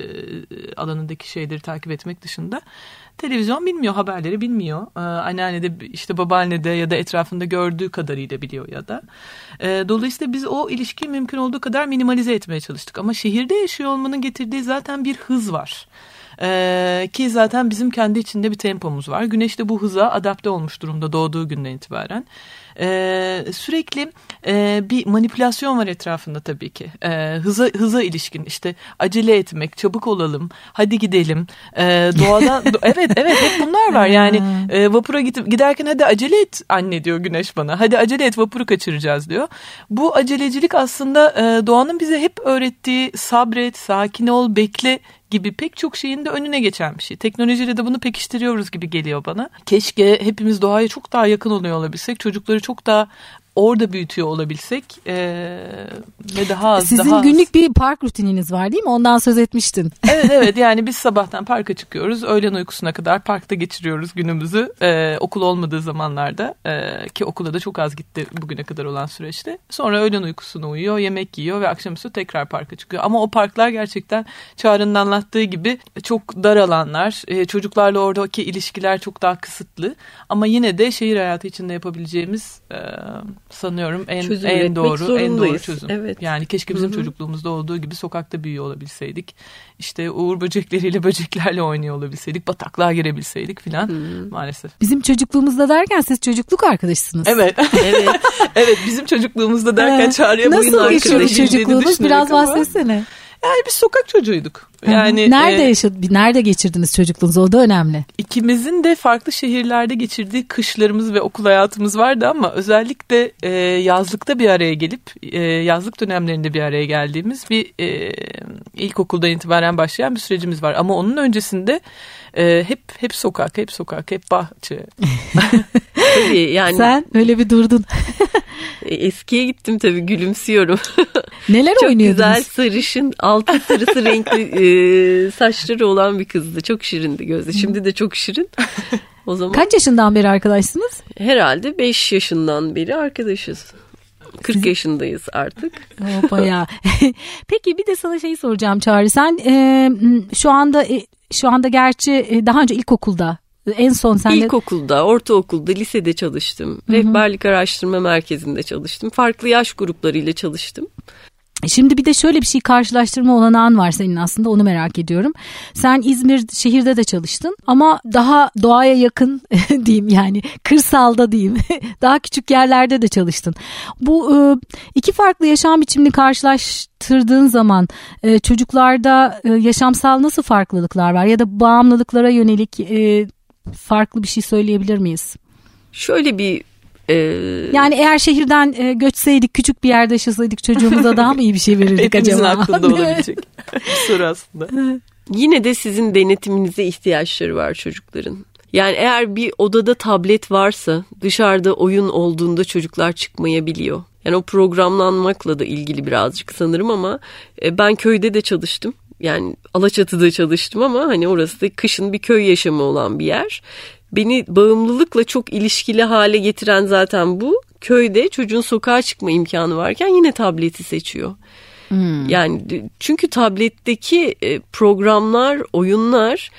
Speaker 3: alanındaki şeyleri takip etmek dışında. Televizyon bilmiyor, haberleri bilmiyor. Ee, anneanne de işte babaanne de ya da etrafında gördüğü kadarıyla biliyor ya da. Ee, dolayısıyla biz o ilişkiyi mümkün olduğu kadar minimalize etmeye çalıştık. Ama şehirde yaşıyor olmanın getirdiği zaten bir hız var. Ee, ki zaten bizim kendi içinde bir tempomuz var. Güneş de bu hıza adapte olmuş durumda doğduğu günden itibaren. Ee, sürekli e, bir manipülasyon var etrafında tabii ki. Ee, hıza hıza ilişkin işte acele etmek, çabuk olalım, hadi gidelim. Ee, doğadan do- evet evet hep bunlar var. Yani e, vapura gidip giderken hadi acele et anne diyor Güneş bana. Hadi acele et vapuru kaçıracağız diyor. Bu acelecilik aslında e, doğanın bize hep öğrettiği sabret, sakin ol, bekle gibi pek çok şeyin de önüne geçen bir şey. Teknolojiyle de bunu pekiştiriyoruz gibi geliyor bana. Keşke hepimiz doğaya çok daha yakın oluyor olabilsek. Çocukları çok daha orada büyütüyor olabilsek ee, ve daha az
Speaker 1: Sizin
Speaker 3: daha az.
Speaker 1: günlük bir park rutininiz var değil mi? Ondan söz etmiştin.
Speaker 3: Evet evet yani biz sabahtan parka çıkıyoruz. Öğlen uykusuna kadar parkta geçiriyoruz günümüzü. Ee, okul olmadığı zamanlarda ee, ki okula da çok az gitti bugüne kadar olan süreçte. Sonra öğlen uykusuna uyuyor, yemek yiyor ve akşamüstü tekrar parka çıkıyor. Ama o parklar gerçekten Çağrı'nın anlattığı gibi çok dar alanlar. Ee, çocuklarla oradaki ilişkiler çok daha kısıtlı. Ama yine de şehir hayatı içinde yapabileceğimiz ee, sanıyorum en
Speaker 2: Çözüm
Speaker 3: en doğru en doğru çözüm.
Speaker 2: Evet.
Speaker 3: Yani keşke bizim
Speaker 2: Hı hı.
Speaker 3: çocukluğumuzda olduğu gibi sokakta büyüyor olabilseydik. İşte uğur böcekleriyle böceklerle oynuyor olabilseydik, bataklığa girebilseydik filan maalesef.
Speaker 1: Bizim çocukluğumuzda derken siz çocukluk arkadaşısınız.
Speaker 3: Evet.
Speaker 2: Evet.
Speaker 3: evet bizim çocukluğumuzda derken
Speaker 1: Ee,
Speaker 3: çağrıya boyun
Speaker 1: Nasıl geçiyordu
Speaker 3: arkadaşı
Speaker 1: çocukluğunuz? Biraz bahsetsene.
Speaker 3: Yani biz sokak çocuğuyduk. Yani
Speaker 1: nerede
Speaker 3: e,
Speaker 1: yaşadı, nerede geçirdiniz çocukluğunuzu? O da önemli.
Speaker 3: ikimizin de farklı şehirlerde geçirdiği kışlarımız ve okul hayatımız vardı ama özellikle e, yazlıkta bir araya gelip e, yazlık dönemlerinde bir araya geldiğimiz bir e, ilkokuldan itibaren başlayan bir sürecimiz var. Ama onun öncesinde e, hep hep sokak, hep sokak, hep bahçe.
Speaker 2: Tabii yani
Speaker 1: Sen öyle bir durdun.
Speaker 2: eskiye gittim tabii gülümsüyorum.
Speaker 1: Neler
Speaker 2: Çok
Speaker 1: oynuyordunuz?
Speaker 2: güzel sarışın altı sarısı renkli e, saçları olan bir kızdı. Çok şirindi gözü. Şimdi de çok şirin. O zaman
Speaker 1: Kaç yaşından beri arkadaşsınız?
Speaker 2: herhalde 5 yaşından beri arkadaşız. 40 yaşındayız artık.
Speaker 1: O bayağı. Peki bir de sana şey soracağım Çağrı. Sen e, şu anda e, şu anda gerçi e, daha önce ilkokulda En son sen
Speaker 2: İlkokulda, ortaokulda, lisede çalıştım. Hı-hı. Rehberlik araştırma merkezinde çalıştım. Farklı yaş gruplarıyla çalıştım.
Speaker 1: Şimdi bir de şöyle bir şey karşılaştırma olanağın var senin aslında onu merak ediyorum. Sen İzmir şehirde de çalıştın ama daha doğaya yakın diyeyim yani kırsalda diyeyim daha küçük yerlerde de çalıştın. Bu e, iki farklı yaşam biçimini karşılaştırdığın zaman e, çocuklarda e, yaşamsal nasıl farklılıklar var ya da bağımlılıklara yönelik farklı bir şey söyleyebilir miyiz?
Speaker 2: Şöyle bir ee,
Speaker 1: yani eğer şehirden e, göçseydik küçük bir yerde yaşasaydık çocuğumuza daha mı iyi bir şey verirdik
Speaker 3: acaba? Aklında olabilecek soru aslında.
Speaker 2: Yine de sizin denetiminize ihtiyaçları var çocukların. Yani eğer bir odada tablet varsa dışarıda oyun olduğunda çocuklar çıkmayabiliyor. Yani o programlanmakla da ilgili birazcık sanırım ama e, ben köyde de çalıştım. Yani Alaçatı'da çalıştım ama hani orası da kışın bir köy yaşamı olan bir yer beni bağımlılıkla çok ilişkili hale getiren zaten bu. Köyde çocuğun sokağa çıkma imkanı varken yine tableti seçiyor. Hmm. Yani çünkü tabletteki e, programlar, oyunlar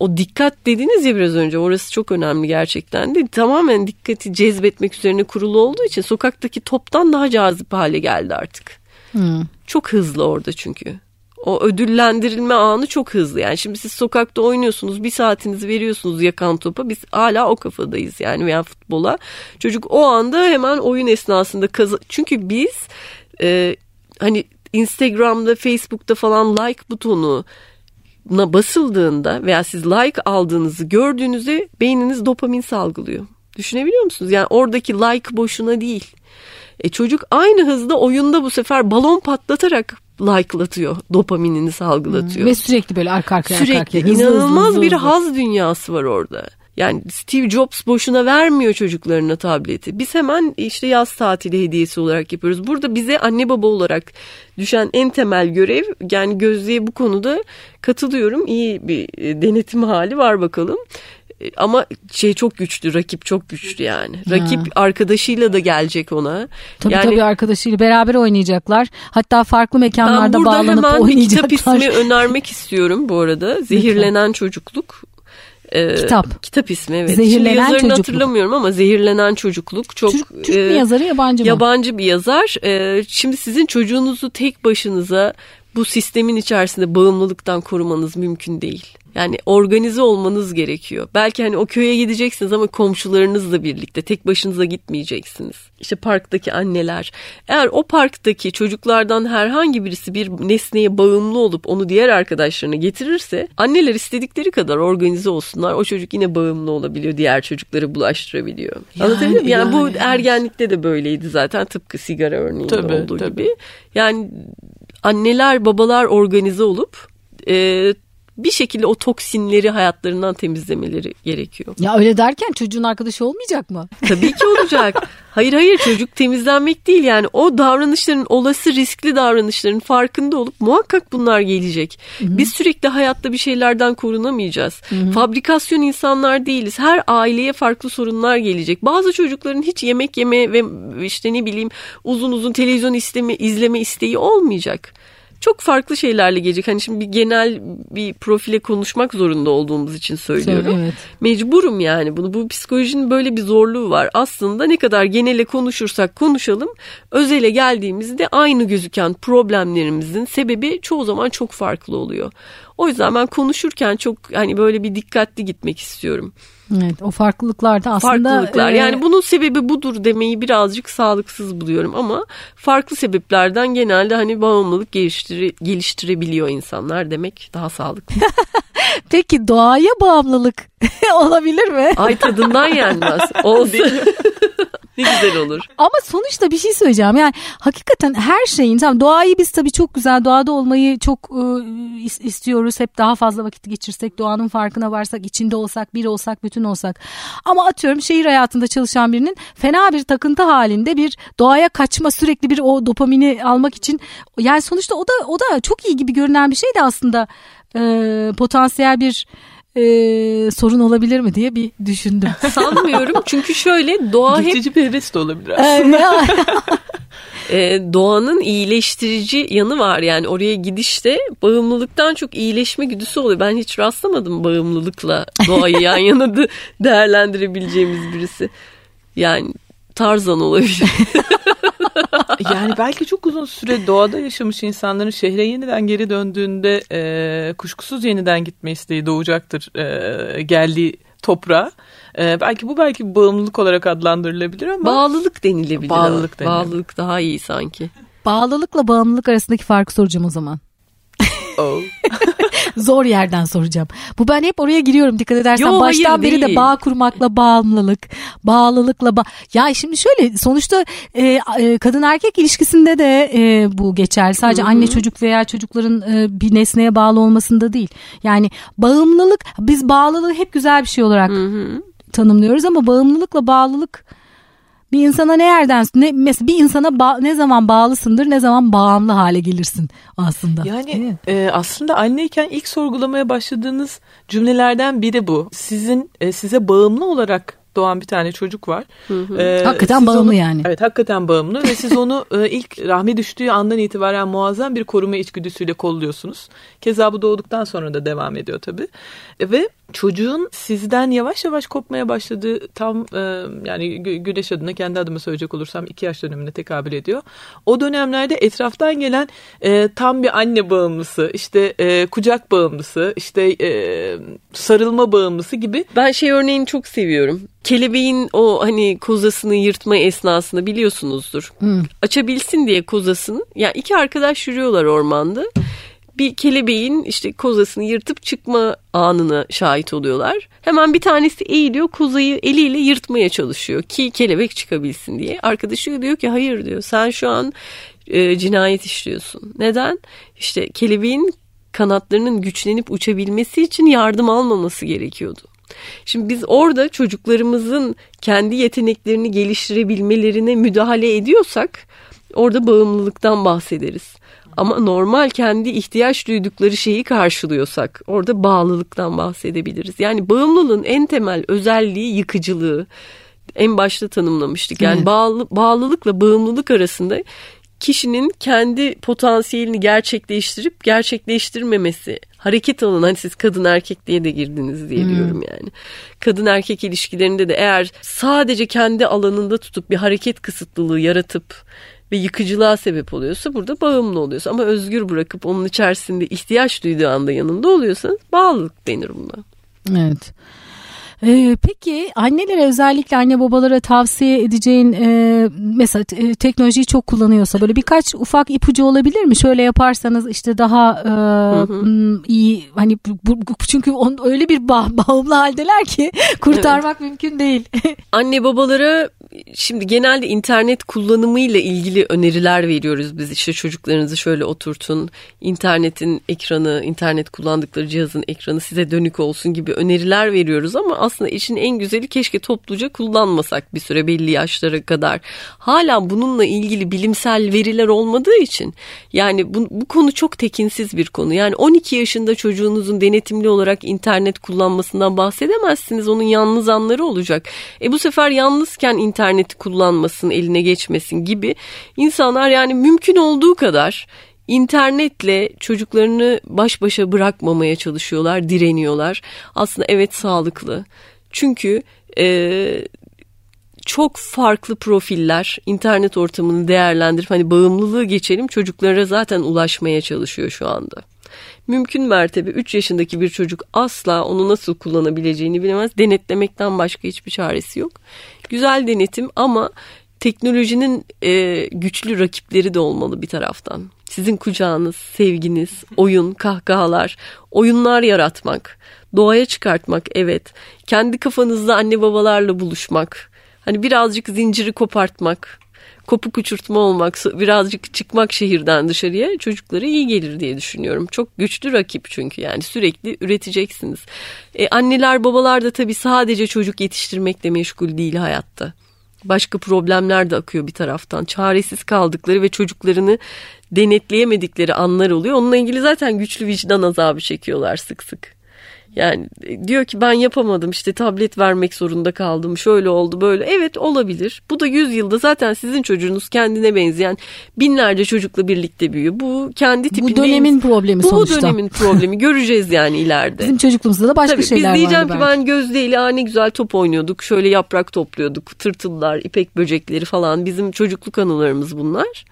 Speaker 2: o dikkat dediniz ya biraz önce orası çok önemli gerçekten de tamamen dikkati cezbetmek üzerine kurulu olduğu için sokaktaki toptan daha cazip hale geldi artık. Hmm. Çok hızlı orada çünkü o ödüllendirilme anı çok hızlı. Yani şimdi siz sokakta oynuyorsunuz bir saatinizi veriyorsunuz yakan topa biz hala o kafadayız yani veya futbola. Çocuk o anda hemen oyun esnasında kazı çünkü biz e, hani Instagram'da Facebook'ta falan like butonu na basıldığında veya siz like aldığınızı gördüğünüzde beyniniz dopamin salgılıyor. Düşünebiliyor musunuz? Yani oradaki like boşuna değil. E çocuk aynı hızda oyunda bu sefer balon patlatarak like'latıyor. Dopaminini salgılatıyor.
Speaker 1: Hmm, ve sürekli böyle arka arkaya
Speaker 2: sürekli,
Speaker 1: arka
Speaker 2: arkaya. inanılmaz hızlı, bir hızlı. haz dünyası var orada. Yani Steve Jobs boşuna vermiyor çocuklarına tableti. Biz hemen işte yaz tatili hediyesi olarak yapıyoruz. Burada bize anne baba olarak düşen en temel görev yani Gözde'ye bu konuda katılıyorum. İyi bir e, denetim hali var bakalım. E, ama şey çok güçlü rakip çok güçlü yani. Rakip ha. arkadaşıyla da gelecek ona.
Speaker 1: Tabii
Speaker 2: yani,
Speaker 1: tabii arkadaşıyla beraber oynayacaklar. Hatta farklı mekanlarda bağlanıp oynayacaklar. Ben kitap
Speaker 2: ismi önermek istiyorum bu arada. Zehirlenen Çocukluk.
Speaker 1: Ee, kitap.
Speaker 2: Kitap ismi evet. Zehirlenen Şimdi yazarını çocukluk. hatırlamıyorum ama Zehirlenen Çocukluk çok
Speaker 1: Türk, Türk e, mi yazarı yabancı mı?
Speaker 2: Yabancı bir yazar. E, şimdi sizin çocuğunuzu tek başınıza bu sistemin içerisinde bağımlılıktan korumanız mümkün değil. Yani organize olmanız gerekiyor. Belki hani o köye gideceksiniz ama komşularınızla birlikte tek başınıza gitmeyeceksiniz. İşte parktaki anneler. Eğer o parktaki çocuklardan herhangi birisi bir nesneye bağımlı olup onu diğer arkadaşlarına getirirse anneler istedikleri kadar organize olsunlar. O çocuk yine bağımlı olabiliyor. Diğer çocukları bulaştırabiliyor. Yani, Anlatabiliyor muyum? Yani, yani bu ergenlikte de böyleydi zaten tıpkı sigara örneğinde tabii, olduğu tabii. gibi. Yani anneler babalar organize olup e, bir şekilde o toksinleri hayatlarından temizlemeleri gerekiyor.
Speaker 1: Ya öyle derken çocuğun arkadaşı olmayacak mı?
Speaker 2: Tabii ki olacak. hayır hayır çocuk temizlenmek değil yani o davranışların olası riskli davranışların farkında olup muhakkak bunlar gelecek. Hı-hı. Biz sürekli hayatta bir şeylerden korunamayacağız. Hı-hı. Fabrikasyon insanlar değiliz. Her aileye farklı sorunlar gelecek. Bazı çocukların hiç yemek yeme ve işte ne bileyim uzun uzun televizyon isteme, izleme isteği olmayacak çok farklı şeylerle gelecek. Hani şimdi bir genel bir profile konuşmak zorunda olduğumuz için söylüyorum. Evet. Mecburum yani bunu. Bu psikolojinin böyle bir zorluğu var. Aslında ne kadar genele konuşursak konuşalım özele geldiğimizde aynı gözüken problemlerimizin sebebi çoğu zaman çok farklı oluyor. O yüzden ben konuşurken çok hani böyle bir dikkatli gitmek istiyorum.
Speaker 1: Evet o farklılıklar da aslında.
Speaker 2: Farklılıklar e... yani bunun sebebi budur demeyi birazcık sağlıksız buluyorum ama farklı sebeplerden genelde hani bağımlılık geliştire, geliştirebiliyor insanlar demek daha sağlıklı.
Speaker 1: Peki doğaya bağımlılık olabilir mi?
Speaker 2: Ay tadından yenmez. Olsun. Ne güzel olur.
Speaker 1: Ama sonuçta bir şey söyleyeceğim. Yani hakikaten her şeyin tamam doğayı biz tabii çok güzel doğada olmayı çok e, istiyoruz. Hep daha fazla vakit geçirsek, doğanın farkına varsak, içinde olsak, bir olsak, bütün olsak. Ama atıyorum şehir hayatında çalışan birinin fena bir takıntı halinde bir doğaya kaçma sürekli bir o dopamini almak için yani sonuçta o da o da çok iyi gibi görünen bir şey de aslında e, potansiyel bir e, sorun olabilir mi diye bir düşündüm.
Speaker 2: Sanmıyorum çünkü şöyle doğa
Speaker 3: Geçici hep... bir heves de olabilir aslında.
Speaker 2: e, doğanın iyileştirici yanı var. Yani oraya gidişte bağımlılıktan çok iyileşme güdüsü oluyor. Ben hiç rastlamadım bağımlılıkla doğayı yan yana değerlendirebileceğimiz birisi. Yani Tarzan olabilir.
Speaker 3: yani belki çok uzun süre doğada yaşamış insanların şehre yeniden geri döndüğünde e, kuşkusuz yeniden gitme isteği doğacaktır e, geldiği toprağa. E, belki bu belki bağımlılık olarak adlandırılabilir ama.
Speaker 2: Bağlılık denilebilir.
Speaker 3: Bağlılık,
Speaker 2: denilebilir. bağlılık daha iyi sanki.
Speaker 1: Bağlılıkla bağımlılık arasındaki farkı soracağım o zaman.
Speaker 3: Oh.
Speaker 1: Zor yerden soracağım. Bu ben hep oraya giriyorum dikkat edersen.
Speaker 2: Yo,
Speaker 1: Baştan
Speaker 2: hayır,
Speaker 1: beri
Speaker 2: değil.
Speaker 1: de bağ kurmakla bağımlılık, bağlılıkla ba ya şimdi şöyle sonuçta e, e, kadın erkek ilişkisinde de e, bu geçerli. Sadece
Speaker 2: Hı hı.
Speaker 1: anne çocuk veya çocukların e, bir nesneye bağlı olmasında değil. Yani bağımlılık biz bağlılığı hep güzel bir şey olarak
Speaker 2: Hı hı.
Speaker 1: tanımlıyoruz ama bağımlılıkla bağlılık bir insana ne yerden ne mesela bir insana ba- ne zaman bağlısındır ne zaman bağımlı hale gelirsin aslında.
Speaker 3: Yani e, aslında anneyken ilk sorgulamaya başladığınız cümlelerden biri bu. Sizin e, size bağımlı olarak doğan bir tane çocuk var. E,
Speaker 1: Hakikaten
Speaker 3: siz
Speaker 1: bağımlı
Speaker 3: onu-
Speaker 1: yani.
Speaker 3: Evet hakikaten bağımlı ve siz onu e, ilk rahmi düştüğü andan itibaren muazzam bir koruma içgüdüsüyle kolluyorsunuz. Keza bu doğduktan sonra da devam ediyor tabii. E, ve çocuğun sizden yavaş yavaş kopmaya başladığı tam e, yani Gü- Güneş adına kendi adıma söyleyecek olursam iki yaş dönemine tekabül ediyor. O dönemlerde etraftan gelen e, tam bir anne bağımlısı, işte e, kucak bağımlısı, işte e, sarılma bağımlısı gibi
Speaker 2: Ben şey örneğini çok seviyorum. Kelebeğin o hani kozasını yırtma esnasında biliyorsunuzdur.
Speaker 1: Hı.
Speaker 2: Açabilsin diye kozasını. Yani iki arkadaş yürüyorlar ormanda. Bir kelebeğin işte kozasını yırtıp çıkma anına şahit oluyorlar. Hemen bir tanesi eğiliyor kozayı eliyle yırtmaya çalışıyor ki kelebek çıkabilsin diye. Arkadaşı diyor ki hayır diyor sen şu an e, cinayet işliyorsun. Neden? İşte kelebeğin kanatlarının güçlenip uçabilmesi için yardım almaması gerekiyordu. Şimdi biz orada çocuklarımızın kendi yeteneklerini geliştirebilmelerine müdahale ediyorsak orada bağımlılıktan bahsederiz. Ama normal kendi ihtiyaç duydukları şeyi karşılıyorsak orada bağlılıktan bahsedebiliriz. Yani bağımlılığın en temel özelliği yıkıcılığı. En başta tanımlamıştık. Yani
Speaker 1: Evet.
Speaker 2: bağlı, bağlılıkla bağımlılık arasında kişinin kendi potansiyelini gerçekleştirip gerçekleştirmemesi hareket alanı hani siz kadın erkek diye de girdiniz diye diyorum yani. Kadın erkek ilişkilerinde de eğer sadece kendi alanında tutup bir hareket kısıtlılığı yaratıp ve yıkıcılığa sebep oluyorsa burada bağımlı oluyorsa ama özgür bırakıp onun içerisinde ihtiyaç duyduğu anda yanında oluyorsanız bağlılık denir buna.
Speaker 1: Evet. Ee, peki annelere özellikle anne babalara tavsiye edeceğin e, mesela e, teknolojiyi çok kullanıyorsa böyle birkaç ufak ipucu olabilir mi? Şöyle yaparsanız işte daha e, m, iyi hani bu, bu- çünkü on, öyle bir bağ, bağımlı haldeler ki kurtarmak mümkün değil.
Speaker 2: Anne babalara şimdi genelde internet kullanımıyla ilgili öneriler veriyoruz biz. İşte çocuklarınızı şöyle oturtun internetin ekranı internet kullandıkları cihazın ekranı size dönük olsun gibi öneriler veriyoruz. Ama aslında işin en güzeli keşke topluca kullanmasak bir süre belli yaşlara kadar. Hala bununla ilgili bilimsel veriler olmadığı için yani bu, bu konu çok tekinsiz bir konu. Yani 12 yaşında çocuğunuzun denetimli olarak internet kullanmasından bahsedemezsiniz. Onun yalnız anları olacak. E bu sefer yalnızken interneti kullanmasın eline geçmesin gibi insanlar yani mümkün olduğu kadar internetle çocuklarını baş başa bırakmamaya çalışıyorlar, direniyorlar. Aslında evet sağlıklı. Çünkü e, çok farklı profiller internet ortamını değerlendirip hani bağımlılığı geçelim çocuklara zaten ulaşmaya çalışıyor şu anda. Mümkün mertebe 3 yaşındaki bir çocuk asla onu nasıl kullanabileceğini bilemez. Denetlemekten başka hiçbir çaresi yok. Güzel denetim ama teknolojinin e, güçlü rakipleri de olmalı bir taraftan. Sizin kucağınız, sevginiz, oyun, kahkahalar, oyunlar yaratmak, doğaya çıkartmak evet. Kendi kafanızda anne babalarla buluşmak. Hani birazcık zinciri kopartmak, kopuk uçurtma olmak, birazcık çıkmak şehirden dışarıya çocuklara iyi gelir diye düşünüyorum. Çok güçlü rakip çünkü yani sürekli üreteceksiniz. E, anneler babalar da tabii sadece çocuk yetiştirmekle meşgul değil hayatta. Başka problemler de akıyor bir taraftan. Çaresiz kaldıkları ve çocuklarını denetleyemedikleri anlar oluyor. Onunla ilgili zaten güçlü vicdan azabı çekiyorlar sık sık. Yani diyor ki ben yapamadım işte tablet vermek zorunda kaldım şöyle oldu böyle. Evet olabilir. Bu da 100 yılda zaten sizin çocuğunuz kendine benzeyen binlerce çocukla birlikte büyüyor. Bu kendi tipinde.
Speaker 1: Bu dönemin problemi
Speaker 2: bu
Speaker 1: sonuçta.
Speaker 2: Bu dönemin problemi göreceğiz yani ileride.
Speaker 1: Bizim çocukluğumuzda da başka
Speaker 2: Tabii,
Speaker 1: şeyler
Speaker 2: Biz diyeceğim
Speaker 1: vardı
Speaker 2: ki
Speaker 1: belki.
Speaker 2: ben Gözde ile ne güzel top oynuyorduk. Şöyle yaprak topluyorduk. Tırtıllar, ipek böcekleri falan bizim çocukluk anılarımız bunlar.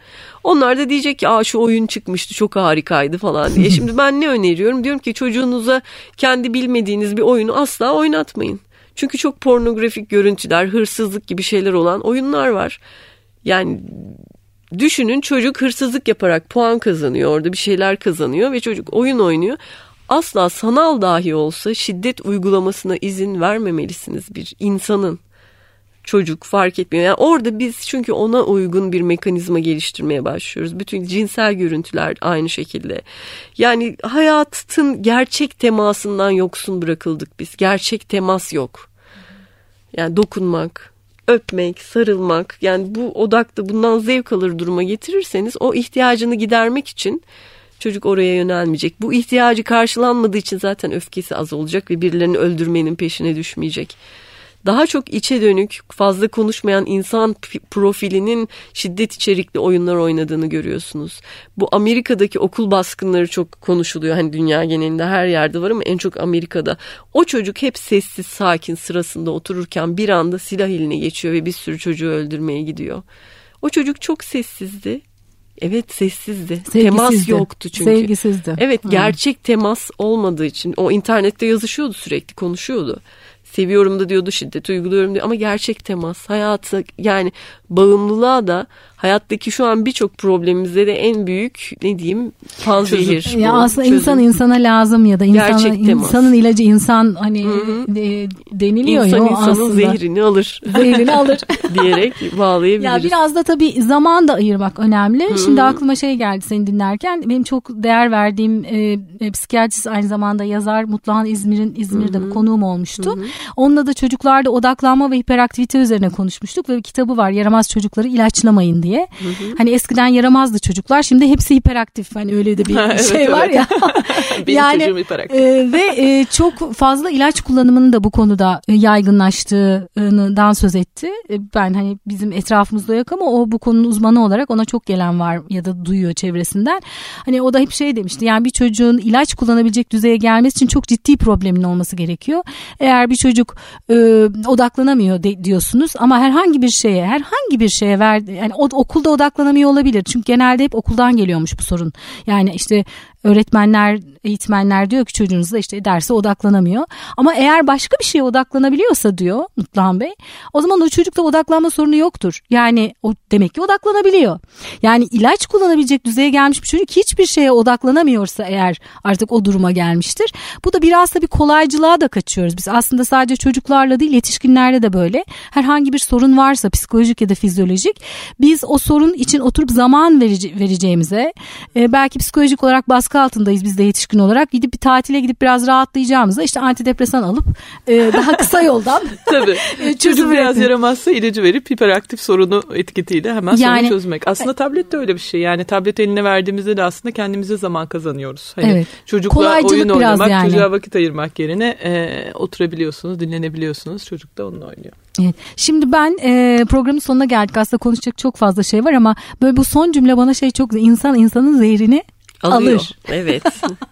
Speaker 2: Onlar da diyecek ki aa şu oyun çıkmıştı çok harikaydı falan diye. Şimdi ben ne öneriyorum? Diyorum ki çocuğunuza kendi bilmediğiniz bir oyunu asla oynatmayın. Çünkü çok pornografik görüntüler, hırsızlık gibi şeyler olan oyunlar var. Yani düşünün çocuk hırsızlık yaparak puan kazanıyor orada bir şeyler kazanıyor ve çocuk oyun oynuyor. Asla sanal dahi olsa şiddet uygulamasına izin vermemelisiniz bir insanın. Çocuk fark etmiyor. Yani orada biz çünkü ona uygun bir mekanizma geliştirmeye başlıyoruz. Bütün cinsel görüntüler aynı şekilde. Yani hayatın gerçek temasından yoksun bırakıldık biz. Gerçek temas yok. Yani dokunmak, öpmek, sarılmak yani bu odakta bundan zevk alır duruma getirirseniz o ihtiyacını gidermek için çocuk oraya yönelmeyecek. Bu ihtiyacı karşılanmadığı için zaten öfkesi az olacak ve birilerini öldürmenin peşine düşmeyecek. Daha çok içe dönük, fazla konuşmayan insan profilinin şiddet içerikli oyunlar oynadığını görüyorsunuz. Bu Amerika'daki okul baskınları çok konuşuluyor. Hani dünya genelinde her yerde var ama en çok Amerika'da. O çocuk hep sessiz, sakin sırasında otururken bir anda silah eline geçiyor ve bir sürü çocuğu öldürmeye gidiyor. O çocuk çok sessizdi. Evet sessizdi.
Speaker 1: Sevgisizdi.
Speaker 2: Temas yoktu çünkü.
Speaker 1: Sevgisizdi.
Speaker 2: Evet gerçek temas olmadığı için o internette yazışıyordu sürekli konuşuyordu seviyorum da diyordu şiddet uyguluyorum diyor. Ama gerçek temas hayatı yani bağımlılığa da hayattaki şu an birçok problemimizde de en büyük ne diyeyim panzehir.
Speaker 1: Ya aslında çözüm. insan insana lazım ya da insana, insanın ilacı insan hani de, deniliyor
Speaker 2: insan
Speaker 1: ya
Speaker 2: insanın
Speaker 1: aslında.
Speaker 2: zehrini alır.
Speaker 1: Zehrini alır.
Speaker 2: diyerek bağlayabiliriz.
Speaker 1: Ya biraz da tabii zaman da ayırmak önemli. Hı-hı. Şimdi aklıma şey geldi seni dinlerken benim çok değer verdiğim e, e, psikiyatrist aynı zamanda yazar Mutluhan İzmir'in İzmir'de Hı-hı. konuğum olmuştu. Hı-hı. Onunla da çocuklarda odaklanma ve hiperaktivite üzerine konuşmuştuk ve bir kitabı var Yaramaz Çocukları ilaçlamayın diye. Hı hı. Hani eskiden yaramazdı çocuklar şimdi hepsi hiperaktif hani öyle de bir
Speaker 3: evet,
Speaker 1: şey var ya.
Speaker 3: Benim yani, çocuğum hiperaktif.
Speaker 1: E, ve e, çok fazla ilaç kullanımının da bu konuda yaygınlaştığından söz etti. E, ben hani bizim etrafımızda yok ama o bu konunun uzmanı olarak ona çok gelen var ya da duyuyor çevresinden. Hani o da hep şey demişti yani bir çocuğun ilaç kullanabilecek düzeye gelmesi için çok ciddi problemin olması gerekiyor. Eğer bir çocuk e, odaklanamıyor de, diyorsunuz ama herhangi bir şeye herhangi bir şeye verdi yani o, okulda odaklanamıyor olabilir. Çünkü genelde hep okuldan geliyormuş bu sorun. Yani işte öğretmenler, eğitmenler diyor ki çocuğunuz da işte derse odaklanamıyor. Ama eğer başka bir şeye odaklanabiliyorsa diyor Mutluhan Bey o zaman o çocukta odaklanma sorunu yoktur. Yani o demek ki odaklanabiliyor. Yani ilaç kullanabilecek düzeye gelmiş bir çocuk hiçbir şeye odaklanamıyorsa eğer artık o duruma gelmiştir. Bu da biraz da bir kolaycılığa da kaçıyoruz. Biz aslında sadece çocuklarla değil yetişkinlerde de böyle. Herhangi bir sorun varsa psikolojik ya da fizyolojik biz o sorun için oturup zaman verici, vereceğimize e, belki psikolojik olarak baskı altındayız biz de yetişkin olarak. Gidip bir tatile gidip biraz rahatlayacağımızda işte antidepresan alıp e, daha kısa yoldan
Speaker 3: Tabii. Çocuk biraz yaramazsa ilacı verip hiperaktif sorunu etiketiyle hemen yani, sorunu çözmek. Aslında e, tablet de öyle bir şey. Yani tablet eline verdiğimizde de aslında kendimize zaman kazanıyoruz. Hani
Speaker 1: evet.
Speaker 3: Çocukla
Speaker 1: Kolaycılık
Speaker 3: oyun oynamak,
Speaker 1: yani.
Speaker 3: çocuğa vakit ayırmak yerine e, oturabiliyorsunuz, dinlenebiliyorsunuz. Çocuk da onunla oynuyor.
Speaker 1: Evet. Şimdi ben e, programın sonuna geldik. Aslında konuşacak çok fazla şey var ama böyle bu son cümle bana şey çok insan insanın zehrini
Speaker 2: Alıyor.
Speaker 1: alır.
Speaker 2: Evet.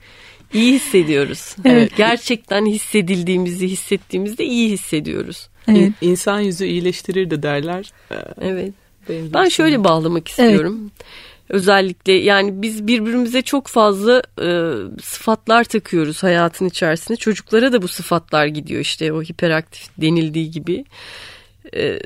Speaker 2: iyi hissediyoruz.
Speaker 1: Evet.
Speaker 2: Gerçekten hissedildiğimizi hissettiğimizde iyi hissediyoruz.
Speaker 1: Evet.
Speaker 3: İnsan yüzü iyileştirir de derler. Ee,
Speaker 2: Evet.
Speaker 3: benim
Speaker 2: Ben şöyle bağlamak istiyorum. Özellikle yani biz birbirimize çok fazla e, sıfatlar takıyoruz hayatın içerisinde. Çocuklara da bu sıfatlar gidiyor işte o hiperaktif denildiği gibi. E,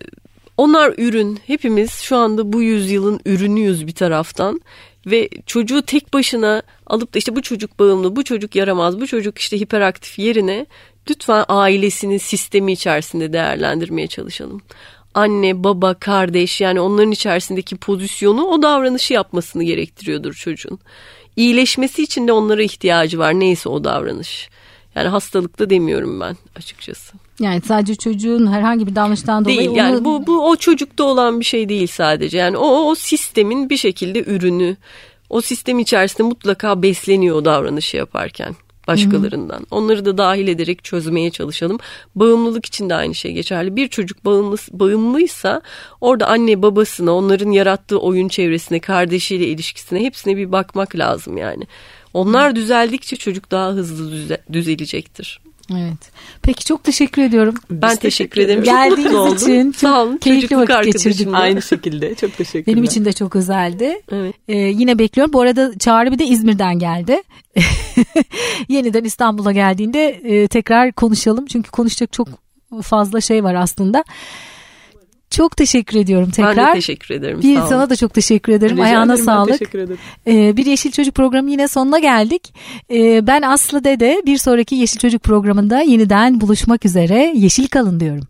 Speaker 2: onlar ürün. Hepimiz şu anda bu yüzyılın ürünüyüz bir taraftan. Ve çocuğu tek başına alıp da işte bu çocuk bağımlı, bu çocuk yaramaz, bu çocuk işte hiperaktif yerine lütfen ailesinin sistemi içerisinde değerlendirmeye çalışalım. Anne, baba, kardeş yani onların içerisindeki pozisyonu o davranışı yapmasını gerektiriyordur çocuğun. İyileşmesi için de onlara ihtiyacı var neyse o davranış. Yani hastalıkta demiyorum ben açıkçası.
Speaker 1: Yani sadece çocuğun herhangi bir davranıştan dolayı
Speaker 2: Değil yani bu, bu o çocukta olan bir şey değil sadece. Yani o, o sistemin bir şekilde ürünü. O sistem içerisinde mutlaka besleniyor o davranışı yaparken. başkalarından. Hı-hı. Onları da dahil ederek çözmeye çalışalım. Bağımlılık için de aynı şey geçerli. Bir çocuk bağımlı, bağımlıysa orada anne babasına, onların yarattığı oyun çevresine, kardeşiyle ilişkisine hepsine bir bakmak lazım yani. Onlar düzeldikçe çocuk daha hızlı düze, düzelecektir.
Speaker 1: Evet. Peki çok teşekkür ediyorum.
Speaker 2: Ben Biz teşekkür ederim.
Speaker 1: Geldiğiniz için çok Sağ olun. keyifli vakit geçirdik.
Speaker 3: Aynı şekilde. Çok teşekkürler.
Speaker 1: Benim için de çok özeldi. Evet. Ee, yine bekliyorum. Bu arada Çağrı bir de İzmir'den geldi. Yeniden İstanbul'a geldiğinde e, tekrar konuşalım. Çünkü konuşacak çok fazla şey var aslında. Çok teşekkür ediyorum tekrar. Ben
Speaker 2: de teşekkür ederim.
Speaker 1: Bir sağ sana da çok teşekkür ederim. Rica Ayağına ederim, sağlık. Teşekkür ederim. Ee, bir Yeşil Çocuk programı yine sonuna geldik. Ee, ben Aslı Dede bir sonraki Yeşil Çocuk programında yeniden buluşmak üzere. Yeşil kalın diyorum.